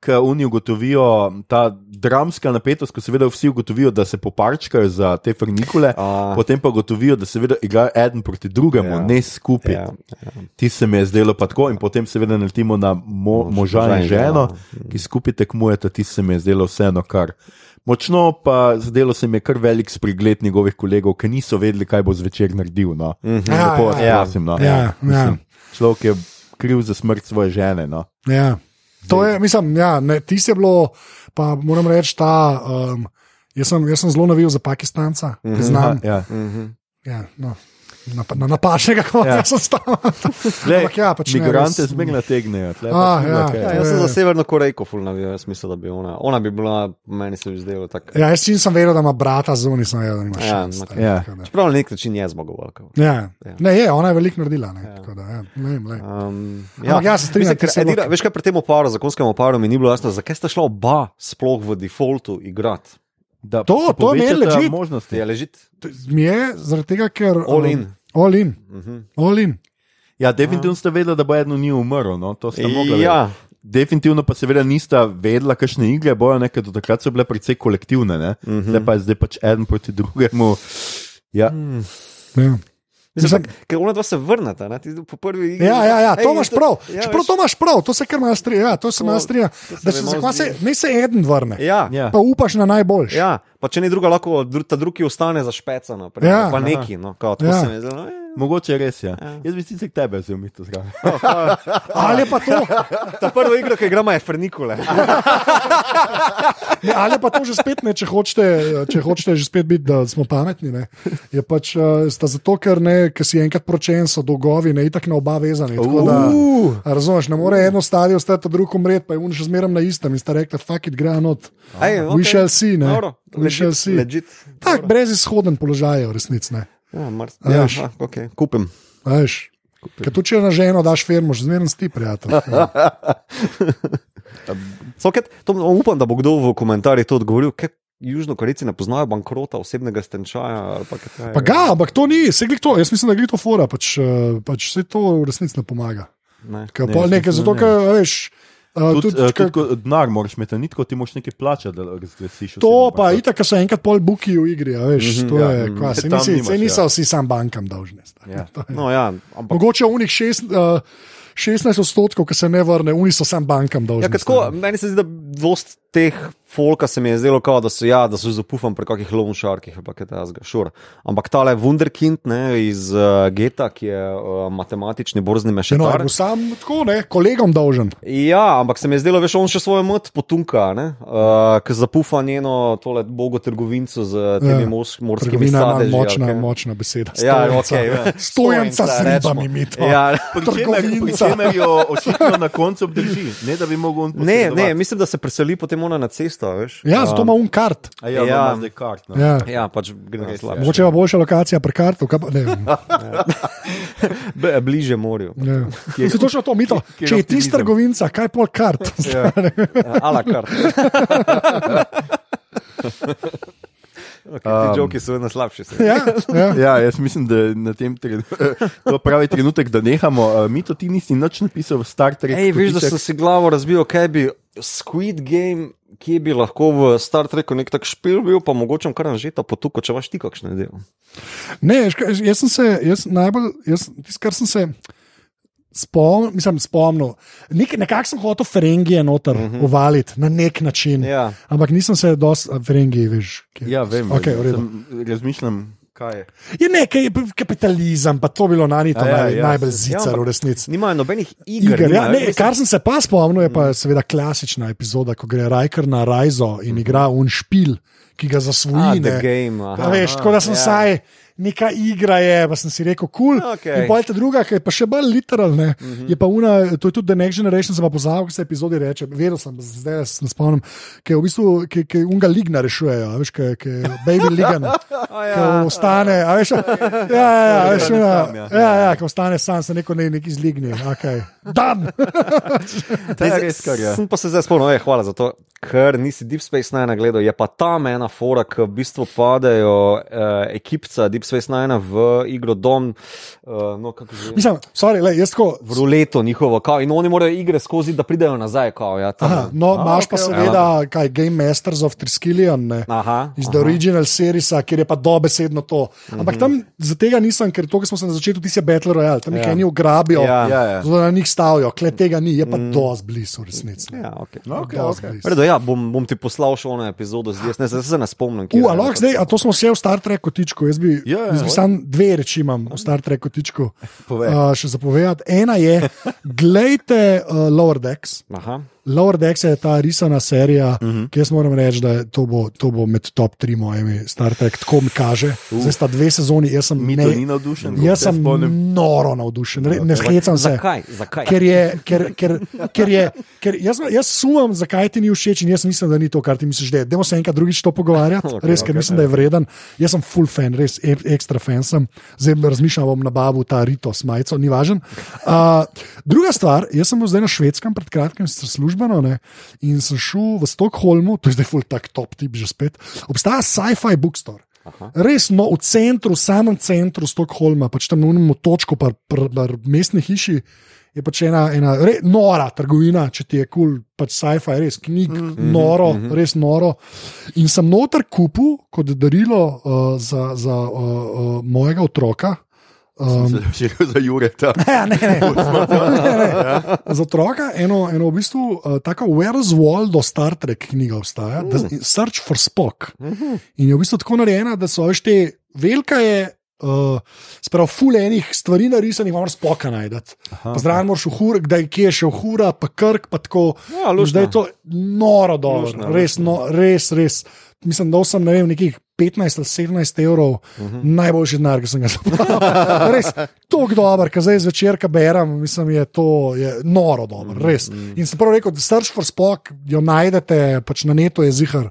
ki oni ugotovijo ta dramska napetost, ko seveda vsi ugotovijo, da se poparčkajo za te frnikule, A. potem pa ugotovijo, da seveda igrajo eden proti drugemu, Ja. ne skupaj. Ja, ja. Ti se mi je zdelo pa tako, in potem seveda naletimo na mo, Mož- moža in ženo, ženo. ki skupaj tekmujeta, ti se mi je zdelo vseeno kar. Močno pa zdelo se mi je kar velik spregled njegovih kolegov, ki niso vedeli, kaj bo zvečer naredil. No. Mhm. Ja, Lepo vas ja, prosim, no. ja, ja. Mislim, Človek je kriv za smrt svoje žene. No. Ja. To je, mislim, ja, ne, ti si bilo, pa moram reči, ta. Um, jaz, sem, jaz sem zelo navil za Pakistanca, ki znam. Ja. Ja, no, na, na napačnega konca Ja. Glej, Ampak ja, pač ne, migrante res- zmerno nategnejo. tle A, pa ful ja. okej. Ja, jaz sem za Severno Korejko ful navijal, jaz mislim, da bi ona, ona bi bila, meni se bi zdelo tako. Ja, jaz čim sem vedel, da ima brata zunaj, sem vedel, da ima še Ja, en. ok. Ja. Čeprav na nek način je zmagovalka. Ja. Ja. Ne, je, ona je veliko naredila. Ne, tako da, ja, ne vem, lej. Um, Ampak ja, se strinjam, edina- Veš kaj pri tem oparu, zakonskem oparu mi ni bilo jasno, zakaj sta šla oba sploh v defaultu igrati. Da To- se to je legit. možnosti. Je ležit? Mi je zaradi tega, ker. All um, in. All in. Mhm. All in. Ja, definitivno ste vedeli, da bo eden ni umrl. No? To ste mogli Ja, Definitivno pa seveda nista vedela, kakšne igre bojo, ne, ker do takrat so bile precej kolektivne, mm Mhm. -hmm. zdaj pa je zdaj pač en proti drugemu. Ja. Ja. Mislim, pa, ker ona dva se vrneta, ne, ti po prvi igri. Ja, ja, ja, to imaš prav. Ja, Čeprav to imaš prav, to se kar malo strija. Ja, to se malo strija. Da se, malo zakaj se, zdi. ne se eden vrne. Ja, Ja. Pa upaš na najboljši. ja, pa če ni druga, lahko ta drugi ostane zašpecano. Ja. Ja, pa neki, no, kao, Ja. ja. se mi zdi. No, eh, Mogoče je res. Ja. Ja. Jaz bi sicer tebe vzel mi to zraven. Ali je pa to, ta prva igra, ki igramo, je Fernikule. ne, ali je pa to že spet ne, če hočete, če hočete že spet biti, da smo pametni. Ne, je pač uh, sta zato, ker, ne, ker si enkrat pročen, so dolgovi, ne itak na oba vezani. tako Da, a razumeš, ne more eno stadijo ostati, drug umret, pa je un še zmeraj na istem in sta rekla, fuck it, gre not. Ej, We shall see, ne. Dobro, We shall see. Legit. Tak, brez izhoden položaj, v resnici. Ne. Ja, mars, ja, veš. aha, okay. kupim. Veš, Ker tu če na ženo daš firmo, že zmeraj sti, prijatelj. Ja. So, kaj, to, upam, da bo kdo v komentarjih to odgovoril. Južnokorejci ne poznajo bankrota, osebnega stenčaja. kaj? Pa ga, ampak to ni, se glej to, jaz mislim, da gre to fora, pač, eh, pač se to v resnici ne pomaga. Ne. Ne, nekaj, zato da ker, veš, uh, Tudi, tudi, uh, ker- tudi denar moraš imeti, ni tako, ti moraš nekaj plačati, da razglasiš. To pa itak, ker so enkrat pol buki v igri, a veš, to ja, je, mhm. kva, se, nisi, nimaš, se ja. niso vsi sam bankam dolžni. Ja. To je- No, ja, ampak Mogoče v unih šest. Uh, 16 odstotkov, ki se ne vrne, oni so sam bankam dolžni. Ja, tako, meni se zdi, da dost teh folka se mi je zdelo, kao, da so ja, da so zapufan pri kakih lovšarkih, ampak je ta zga, šur. Ampak tale Wunderkind ne, iz uh, Geta, ki je uh, matematični borzni No, mešetar. bil sam tako, ne, kolegom dolžen. Ja, ampak se mi je zdelo, veš, on še svojo mat potunka, uh, ki zapufa njeno tole bogo trgovinco z temi Ja. mors, morskimi sadeži. močna, ali kaj. močna beseda. Ja, Stojenca. okay, ja. Stojenca s ribami mi to. Ja, čemer- Pri Trgovinca. čemer jo očitno na koncu obdrži, ne da bi mogel on ne, ne, mislim, da se preseli potem ona na cesto, veš. Ja, zato ima un kart. A ja, Ja. ja. zdaj kart. No. Ja. Ja, pač gre na slabše. Mogoče pa boljša lokacija pri kartu. kaj pa- Ne, B- Bliže morju. ne. Se točno to mito. kjer Če je ti optimizem? trgovinca, kaj pol kart? Ja. Ala kar. Okay, ti joki so vedno slabši. se. Ja, ja. Ja, jaz mislim, da je na tem trenutku to pravi trenutek, da nehamo. Uh, Mi to ti nisi nič napisal v Star Treku. Ej, veš, da sem si glavo razbil, kaj bi Squid Game, kje bi lahko v Star Treku nek tak špil bil, pa mogoče kar nažeta potuko, če imaš ti kakšne ideje. Ne, jaz sem se, jaz najbolj, jaz, tisto, kar sem se spomnil, mislim, spomnil. Nek, nekako sem hotel Ferengije noter uh -huh. uvaliti na nek način. Ja. Ampak nisem se dosti, Ferengije, veš. Kje. Ja, vem. Okay, vem. Sem- razmišljam, kaj je. Je nekaj, kapitalizem, pa to bilo na nito A ja, naj, ja, najbolj se- zicar ampak v resnici. Nimajo nobenih iger. Iger, ja, ne, mislim- kar sem se pa spomnil, je pa seveda klasična epizoda, ko gre Rajker na Rajzo in igra un špil, ki ga zasvoji. The ne. Game. aha. A veš, tako da sem ja. vsaj. Neka igra je, pa sem si rekel, kul. Cool. Okej. In pojte druga, ki je pa še bolj literalna. Uh Mhm. -huh. Je pa una, to je tudi The Next Generation, sem pa pozabil, kaj se epizodi reče. Vedel sem, zdaj se ne spomnim, ki je v bistvu, ki, ki unga ligna rešujejo, a veš, ki, ki je baby ligan. ja. Ko ostane, a veš, ja, ja, ja, veš, Ostane ja, ja. ja, ja, ko ostane sam, se neko ne, neki zligni. Okay. Dan! To je res kar je. Sem pa se zdaj spomnil, ej, hvala za to, ker nisi Deep Space Nine gledal. Je pa tam ena fora, ki v bistvu padejo uh, ekipca Deep Space Nine v igro Dom, uh, no kako že. Mislim, sorry, le, jaz tako. V ruleto njihovo, kao, in oni morajo igre skozi, da pridejo nazaj. Kao, ja, tam. Aha, no, imaš pa okej, okej. seveda, kaj Game Masters of Triskelion, ne. Aha, Iz The Original Seriesa, kjer je pa dobesedno to. Ampak tam za tega nisem, ker to, kar smo se na začetku, ti si Battle Royale, tam nekaj Ja. njih ugrabijo, Ja. Ja, ja. zelo na njih stavijo, kle tega ni, je pa mm. dosti blizu resnici. Ja, okay. No, okay, okay. Redo, ja, bom, bom ti poslal še eno epizodo, zdaj se ne spomnim. U, je. a lahko zdaj, a to smo vse v Star Treku tičku. Jaz bi, Ja, ja, ja. sam dve reči imam v Star Treku tičku. Povej. Uh, še zapovedati. Ena je, glejte uh, Lower Decks. Aha. Lower Decks je ta risana serija, uh Mhm. -huh. ki jaz moram reči, da to bo, to bo med top 3 mojimi Star Trek, tako mi kaže. Uh. Zdaj sta dve sezoni, jaz sem, Mi to ni navdušen. jaz se sem spomnim. noro navdušen, Re, ne hecam se. Zakaj? Zakaj? Ker je, ker, ker, ker je, ker jaz, jaz sumam, zakaj ti ni všeč, in jaz mislim, da ni to, kar ti misliš, da je. Dajmo se enkrat drugič to pogovarjati, okay, res, ker okay, mislim, da je vreden. Jaz sem full fan, res e- ekstra fan sem. Zdaj razmišljam, bom nabavu ta Ritos majico, ni važen. Uh, druga stvar, jaz sem bil zdaj na švedskem pred kratkim, sicer službeno, ne, in sem šel v Stockholmu, to je zdaj full tak top tip že spet. Obstaja sci-fi bookstore. Aha. Res no, v centru, samem centru Stockholma, pač tam na unem točku, pa v mestni hiši. Je pač ena, ena re, nora trgovina, če ti je kul, cool, pač sci-fi, res knjig, mm -hmm, noro, mm -hmm. res noro. In sem noter kupil kot darilo uh, za, za uh, uh, mojega otroka. Um, Že za Jureta. ja, ne, ne, ne, ne. Za otroka eno, eno v bistvu uh, tako Where's Waldo Star Trek knjiga obstaja, mm. The Search for Spock. Mm -hmm. In je v bistvu tako narejena, da so veš te velika je. Uh, Sprav, ful enih stvari narisanih, moraš spoka najdete. Zraven moraš uhur, kdaj kje je še uhura, pa krk, pa tako. Ja. Zdaj je to noro dobro, Luštno, res, no, res, res. Mislim, da sem ne vem, nekih 15 ali 17 evrov, uh -huh. najboljši denar, ki sem ga zapravil. res, tako dober, ker zdaj zvečer, ko berem, mislim, je to je noro dobro, res. In sem prav rekel, da Search for Spock jo najdete, pač na netu je zihar.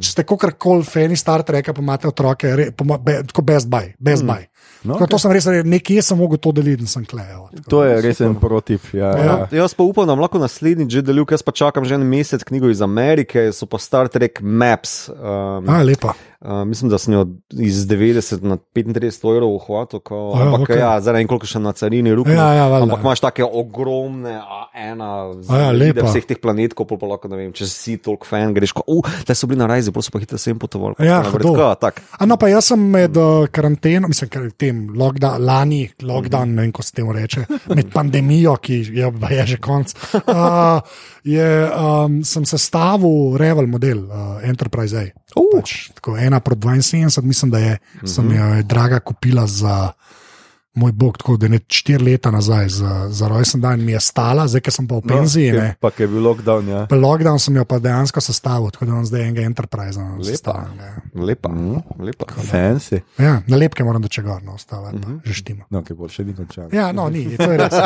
Če ste kakorkoli fani Star Treka, pa imate otroke, re, pa, be, tako best buy, best buy. No, No, to sem res, rekel, nekje sem mogel to deliti in sem klejal. To je res en protip. Ja, ja. Ja. Jaz pa upam, da lahko naslednjič že delil, ker jaz pa čakam že en mesec knjigo iz Amerike, so pa Star Trek Maps. Um, A, lepa. Uh, mislim, da sem jo iz 90 na 35 evrov uhvatil, ko, Ja, ampak okej. ja, zdaj ne vem, koliko še na carini ruke. Ja, ja, valjda. ampak imaš take ogromne, a, ena, A ja, lepa. vseh teh planetkov, pa lahko ne vem, če si toliko fan, greš, ko, uh, da so bili na rajzi, so pa hitro sem potovali. Ja, Tako, tak. A no, pa jaz sem med uh, karanteno, mislim, kar tem lockdown, lani, lockdown, ne vem, ko se temu reče, med pandemijo, ki je, je že konc. Uh, je, um, sem sestavil Revel model uh, Enterprise A. Uh. Pač, tako, ena proti 72, mislim, da je, uh -huh. sem jo je draga kupila za. Moj bog, tako da je štiri leta nazaj za, za rojsten dan mi je stala, zdaj, ker sem pa v penziji. No, No, ke- pa je bil lockdown. Ja. Pa lockdown sem jo pa dejansko sestavil, tako da imam zdaj enega Enterprise. Lepa. Lepa. Mm. lepa. Fancy. Ja, nalepke moram doče gor, no, ostalo je pa že štima. No, ki bo še ni končal. Ja, no, ni, to je res.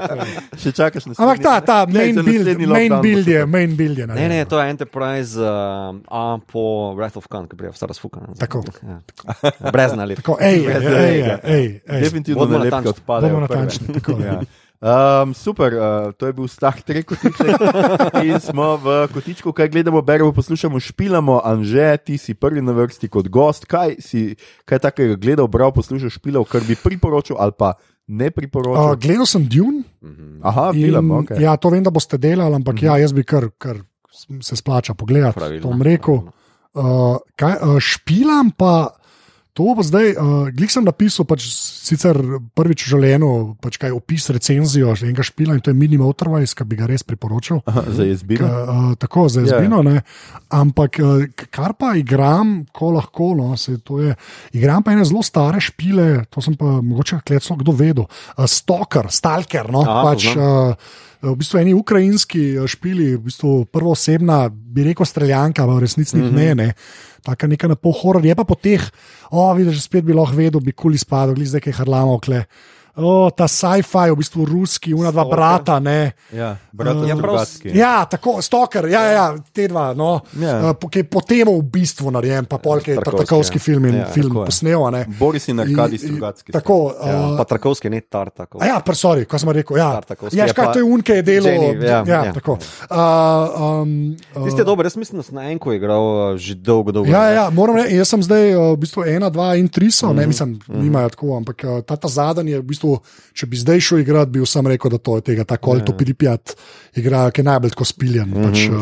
Še čakaš na Ampak ta, ta main za build, main build je, main build je. Ne, ne, to je Enterprise uh, A po Wrath of Khan, ki prija stara sfuka. Tako. Ja, tako. Brez nalepk. Tako, ej, ej, ej, ej, ej. Definitivno Bodimo ne lepke natančni. odpadajo. Bomo prve. natančni, tako. Ja. Um, super, uh, to je bil Star Trek kotiček. In smo v kotičku, kaj gledamo, beremo, poslušamo, špilamo. Anže, ti si prvi na vrsti kot gost. Kaj si kaj takega gledal, bral, poslušal, špilal, kar bi priporočil ali pa ne Uh, priporočil? gledal sem Dune. Aha, In, film, ok. Ja, to vem, da boste delali, ampak ja, jaz bi kar, kar se splača pogledati. Pravilno, To bom rekel. Uh, kaj, uh, špilam pa. To bo zdaj, uh, glej sem napisal, pač sicer prvič v življenju, pač kaj opis recenzijo enega špila in to je Minimal Otherwise, ki bi ga res priporočal. Aha, za jezbino. Ka, uh, tako za Ja, ja. Yeah. Ampak uh, k- kar pa igram, ko lahko, no, se to je. Igram pa ene zelo stare špile, to sem pa mogoče kleclo kdo vedel. Uh, Stalker, Stalker, no, Aha, pač. Uh, V bistvu eni ukrajinski uh, špili, v bistvu prvo osebna, bi rekel, streljanka, v resnici mm -hmm. ne, ne. Taka neka na pol horor, je pa po teh, o, vidiš, že spet bi lahko vedel, bi kul izpadel, glej zdaj, kaj harlamo, kle. O, ta sci-fi, v bistvu ruski, una dva brata, ne. Ja, brat Ja, je prav- drugački. Ja, tako, stoker, ja, ja, ja, te dva. No, Ja. uh, ki je po tem v bistvu narejen, pa polk je Tarkovski, ja. film in Ja, ja, film tako posnel. a ne. Boris in in- Strugatski. Tako. Ja, Uh, pa Tarkovski, ne Tartakov. A ja, sorry, ko sem rekel. Ja, ja škaj, to je unke je delo. Jenny, ja, ja, ja. tako. Uh, um, uh, Tisti je dober, jaz mislim, da sem na enko igral uh, že dolgo, dolgo. Ja, ja, moram reči, jaz sem zdaj uh, v bistvu ena, dva in tri so, Mhm, ne mislim, nimajo tako, ampak uh, ta, ta zadnji je v bistvu, če bi zdaj šel igrati, bi vsem rekel, da to je tega, ta Ja. kolto piripijat igra, ki je najbolj tako spiljen. Mhm. Pač, uh,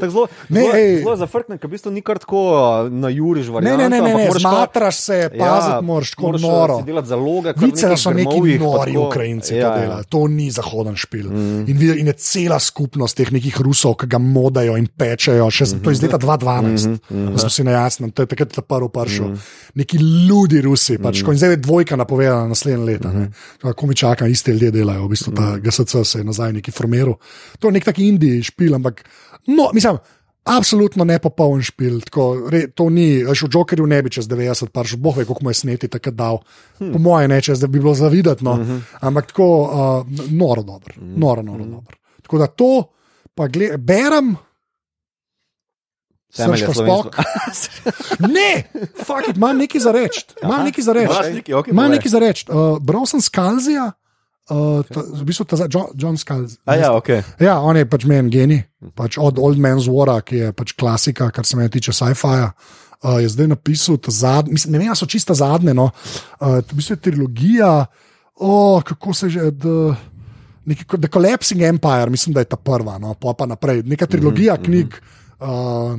Tako Zelo, Ne, zelo, ej. zelo zafrknen, ker v bistvu ni kar tako uh, na juriš Ne, varianta. ne, ne, ne, ne kar- zmatraš se, paziti ja, moraš, tako uh, noro. zaloge. Vice, so neki nori tako- Ukrajinci ja, to ja. delajo. To ni zahoden špil. Mm. In, in je cela skupnost teh nekih Rusov, ki ga modajo in pečejo. Še, mm -hmm. To je iz leta 2012, mm -hmm. da smo si na jasnem, to je takrat ta prvi prišel. Mm -hmm. Neki ljudi Rusi, pač, mm -hmm. in zdaj je dvojka napovedana naslednje leto. Mm -hmm. Ko mi čaka, iste ljudje delajo, v bistvu ta GSC se je nazaj neki formiral. To je nek tak indij špil, ampak no, mislim. Absolutno ne popoln špil. Tako, re, to ni, veš, v Jokerju ne bi čez 90, pa še boh ve, koliko mu je sneti takrat dal. Hmm. Po mojem, ne čez, da bi bilo zavidati. No. Uh -huh. Ampak tako, uh, noro dobro. Noro, noro dobro. Tako da to, pa gled, berem. Temelje Srško slovenstva. spok. Ne, fuck it, imam nekaj za reči. Imam nekaj za reči. Imam nekaj za reči. Uh, bral sem Skalzija, uh, ta, v bistvu ta, John, John Skalzi. A ja, ok. Ja, on je pač meni genij, pač od Old Man's War, ki je pač klasika, kar se meni tiče sci-fi. Uh, je zdaj napisal zadnji, mislim, ne vem, so čista zadnje. No. Uh, v bistvu je trilogija, oh, kako se že. The, Neki, The Collapsing Empire, mislim, da je ta prva, no, pa pa naprej. Neka trilogija mm -hmm. knjig, uh,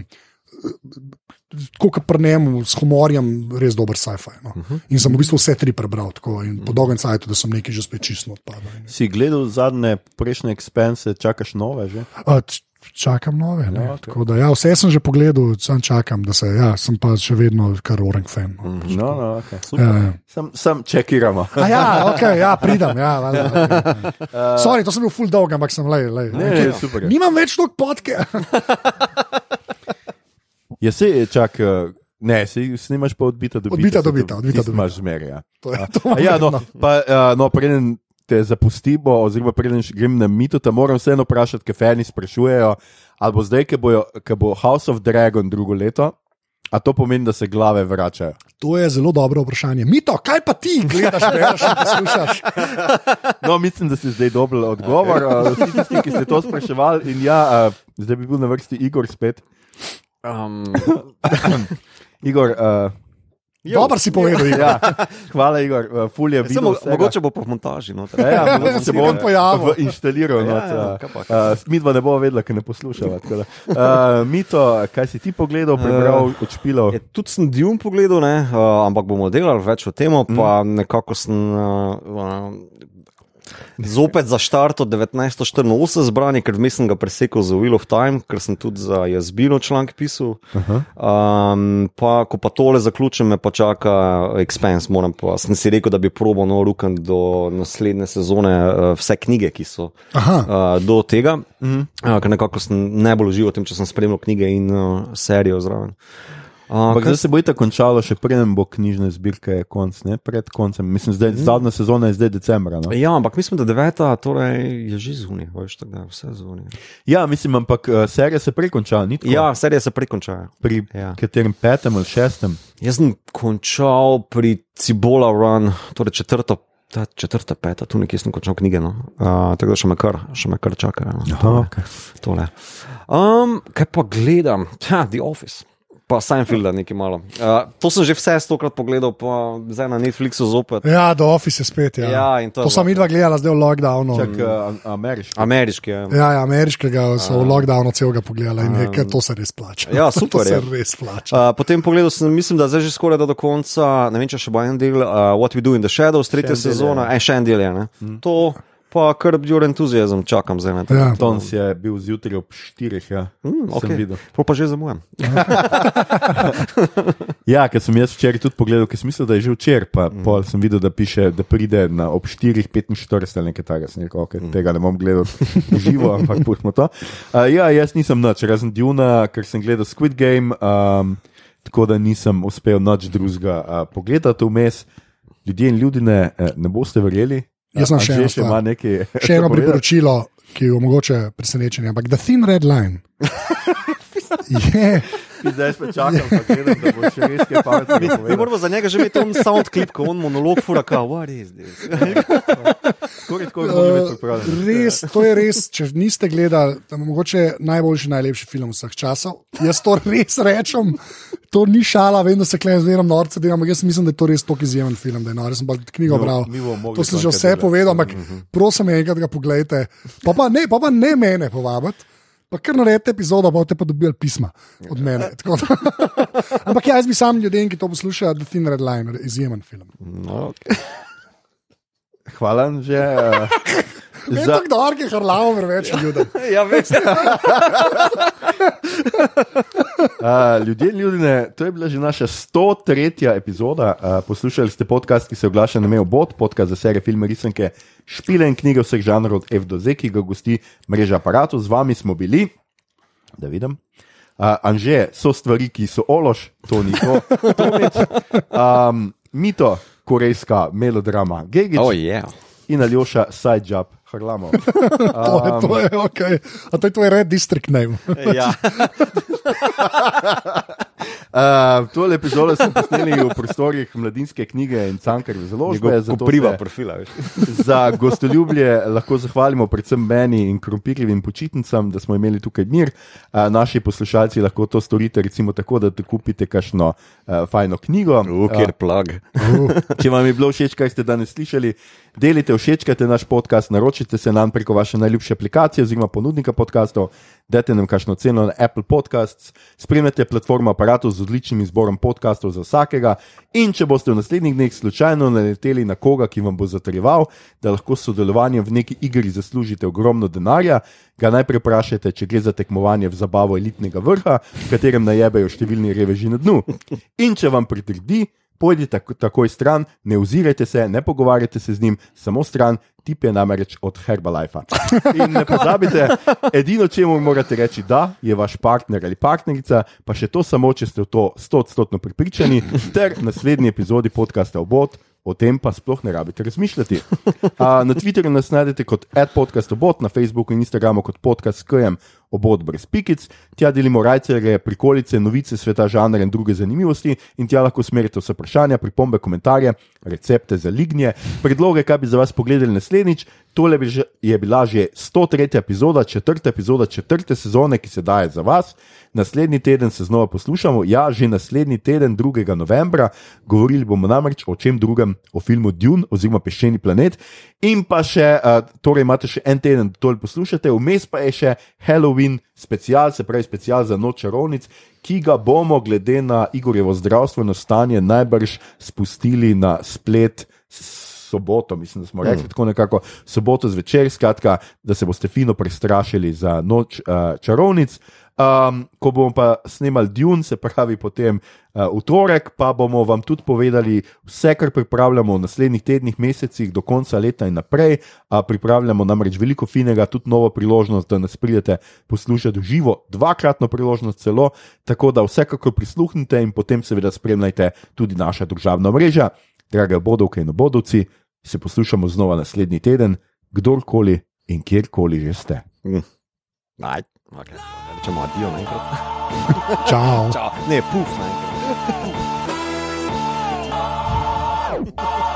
kot pri njemu, s humorjem, res dober sci-fi. No. Uh -huh. In sem v bistvu vse tri prebral, tako, in po dolgem času, da sem nekaj že spet čisto odpadel. Si gledal zadnje prejšnje expense, čakaš nove že? Uh, č- čakam nove. Ne, Ja, okay. da, ja, vse sem že pogledal, sam čakam, da se. Ja, sem pa še vedno kar orang fan. No. No, no, okay. Ja, ja. Sam, sam čekiramo. A ja, okay, ja, pridem. Ja, valjda, okay. Sorry, to sem bil full dolg, ampak sem le. le. Ne, ne, super. Nimam več tog podke. Je se, čak, eh, ne, si snimaš pa odbita. Odbita se to- dobita, odbita tisto dobita. Imaš zmeraj. Ja. To je to. A Ja, no, pa, uh, no, preden te zapustimo, oziroma preden grem na mito, te moram vseeno vprašati, ker fani sprašujejo, ali bo zdaj, bojo- ko bo House of Dragon drugo leto, a to pomeni, da se glave vračajo. To je zelo dobro vprašanje. Mito, kaj pa ti gledaš, bereš in poslušaš? No, mislim, da si zdaj dobil odgovor. Uh, vsi tisti, ki ste to spraševali, in ja, uh, zdaj bi bil na vrsti Igor spet. Um, Igor, uh, Dobro si povedal, Igor. ja, hvala, Igor. Uh, Ful je videl. samo, vsega. mogoče bo po montaži. No, Ja, ja, mogoče se bo pojavil. inštaliral. Ja, not, ja, uh, kaj pa, kaj uh, Mi dva ne bomo vedela, ker ne poslušava. Uh, Mito, kaj si ti pogledal, prebral, odšpilal? Je, tudi sem Dune pogledal, ne, uh, ampak bomo delali več o tem, pa nekako sem uh, uh, zopet zaštartil 1984 zbrani, ker sem ga presekal za Wheel of Time, ker sem tudi za Jazbino članek pisal. Um, pa, ko pa tole zaključim, me pa čaka Expense. Moram Pa, sem si rekel, da bi probo no rukan do naslednje sezone uh, vse knjige, ki so Aha. uh, do tega, uh, ker nekako sem najbolj užival v tem, če sem spremljal knjige in uh, serijo zraven. Ampak zdaj se bo itak končalo, še preden bo knjižne zbirke konc, ne pred koncem. Mislim, zdaj zadnja sezona je zdaj decembra. No? Ja, ampak mislim, da deveta torej je že zunaj, veš, tako da je vse zunaj. Ja, mislim, ampak uh, serija se tako? Ja, serije se prekončajo. Pri Ja. katerem petem ali šestem? Jaz sem končal pri Cibola Run, torej četrta. Ta četrta, peta, tu nekje sem končal knjige, no. uh, tako da še me kar, še me kar čaka. No. Aha, okay. Tole. Um, kaj pa gledam? Ha, The Office. Pa Seinfeld, nekaj malo. Uh, to sem že vse stokrat pogledal, pa zdaj na Netflixu zopet. Ja, do Office je spet. Ja, Ja, to to sem midva gledala zdaj v lockdownu. Čak, uh, ameriški. Ameriški je. Ja, ja, ameriškega so v lockdownu celega pogledala in je, ker to se res plača. Ja, super to se je. res plača. Uh, potem pogledal sem, mislim, da zdaj že skoraj do konca, ne vem, če še bo en del, uh, What We Do in the Shadows, tretja sezona, en še en del je. Ne? To pa kar bil entuzijazem, čakam zdaj na to. Ja. Tons je bil zjutraj ob štirih, ja. Mm, sem okay. videl. To pa že zamujam. Ja, ker sem jaz včeraj tudi pogledal, ker sem mislil, da je že včeraj, pa mm. pol sem videl, da piše, da pride na ob 4:45 ali nekaj takega. Sem rekel, okay, mm. tega ne bom gledal živo, ampak pustimo to. Uh, ja, jaz nisem nič, razen Duna, ker sem gledal Squid Game, um, tako da nisem uspel nič drugega uh, pogledati vmes. Ljudje in ljudje ne boste verjeli. Jaz sem še eno še stvar. nekaj. Še eno priporočilo, ki je mogoče presenečenje, ampak The Thin Red Line. je, Zdaj spet čakam, pa gledam, da bo še res kaj Mi pametnega. moramo za njega že imeti on sound clip, ko on monolog fura, kao, what is this? Skoraj tako, uh, res, to je res, če niste gledali, to je mogoče najboljši, najlepši film vseh časov. Jaz to res rečem. To ni šala, vem, da se klej zmeram norce, delam, ampak jaz mislim, da je to res tako izjemen film, da je nor. Jaz sem pa knjigo Mi bomo- bral. mi To sem to že vse povedal, ampak prosim, enkrat ga pogledajte. Pa pa ne, pa pa ne mene povabiti. Pa kar naredite epizodo, pa boste pa dobili pisma od mene. tako da. Ampak ja, jaz bi sam ljudem, ki to poslušajo, The Thin Red Line, izjemen film. No, okay. Hvala, že. Ne za, tako dolgo, ker harlamo več ljudi. ja, veš. Uh, ljudje in ljudje, to je bila že naša 103. epizoda. Uh, poslušali ste podcast, ki se oglaša na Mejo Bot, podcast za serije, filme, risanke, špile in knjige vseh žanrov od F do Z, ki ga gosti mreža aparatov. Z vami smo bili, da vidim. Uh, Anže, so stvari, ki so ološ, to ni to. Tomič, um, mito, korejska melodrama, Gegič Oh, yeah. in Aljoša, side job, Harlamo. To je, to je ok. A to je tvoj red district name. Ja. Uh, tole epizodo smo posneli v prostorih mladinske knjige in cankarje založbe. Priva profila. Za gostoljubje lahko zahvalimo predvsem meni in krompirjevim počitnicam, da smo imeli tukaj mir. Uh, naši poslušalci lahko to storite recimo tako, da te kupite kakšno uh, fajno knjigo. Uker plug. Če vam je bilo všeč, kaj ste danes slišali, delite, všečkajte naš podcast, naročite se nam preko vaše najljubše aplikacije oziroma ponudnika podkastov, dajte nam kakšno ceno na Apple Podcasts, spremljate platformo aparatov z odličnim izborom podkastov za vsakega. In če boste v naslednjih dneh slučajno naleteli na koga, ki vam bo zatrjeval, da lahko s sodelovanjem v neki igri zaslužite ogromno denarja, ga najprej vprašajte, če gre za tekmovanje v zabavo elitnega vrha, v katerem najebejo številni reveži na dnu. In če vam pritrdi, Pojdite tako- takoj stran, ne ozirajte se, ne pogovarjajte se z njim, samo stran, tip je namreč od Herbalife. In ne pozabite, edino, čemu morate reči da, je vaš partner ali partnerica, pa še to samo, če ste v to 100-odstotno pripričani, ter v naslednji epizodi podcasta Obot. O tem pa sploh ne rabite razmišljati. A, na Twitterju nas najdete kot adpodcastobot, na Facebooku in Instagramu kot podcast KM obod brez pikic, tja delimo rajcere, prikolice, novice sveta, žanre in druge zanimivosti in tja lahko smerite vse vprašanja, pripombe, komentarje, recepte za lignje, predloge, kaj bi za vas pogledali naslednjič. Tole bi že, je bila že 103. epizoda, četrta epizoda četrte sezone, ki se daje za vas. Naslednji teden se znova poslušamo, ja, že naslednji teden, 2. novembra, govorili bomo namreč o čem drugem, o filmu Dune oziroma Peščeni planet. In pa še, uh, torej imate še en teden, da to poslušate, vmes pa je še Halloween special, se pravi special za noč čarovnic, ki ga bomo, glede na Igorjevo zdravstveno stanje, najbrž spustili na splet. Soboto, mislim, da smo rekli mm. tako nekako soboto zvečer, skratka, da se boste fino prestrašili za noč uh, čarovnic. Um, ko bomo pa snemali Dune, se pravi potem uh, v torek, pa bomo vam tudi povedali vse, kar pripravljamo v naslednjih tednih, mesecih, do konca leta in naprej. Uh, pripravljamo namreč veliko finega, tudi novo priložnost, da nas pridete poslušati v živo, dvakratno priložnost celo, tako da vsekakor prisluhnite in potem seveda spremljajte tudi naša družabna mreža. Drage bodovke in obodovci, se poslušamo znova naslednji teden, kdorkoli in kjerkoli že ste. Mm. Okay. Rečemo adijo naenkrat. Čau. Čau. Ne, puf naenkrat.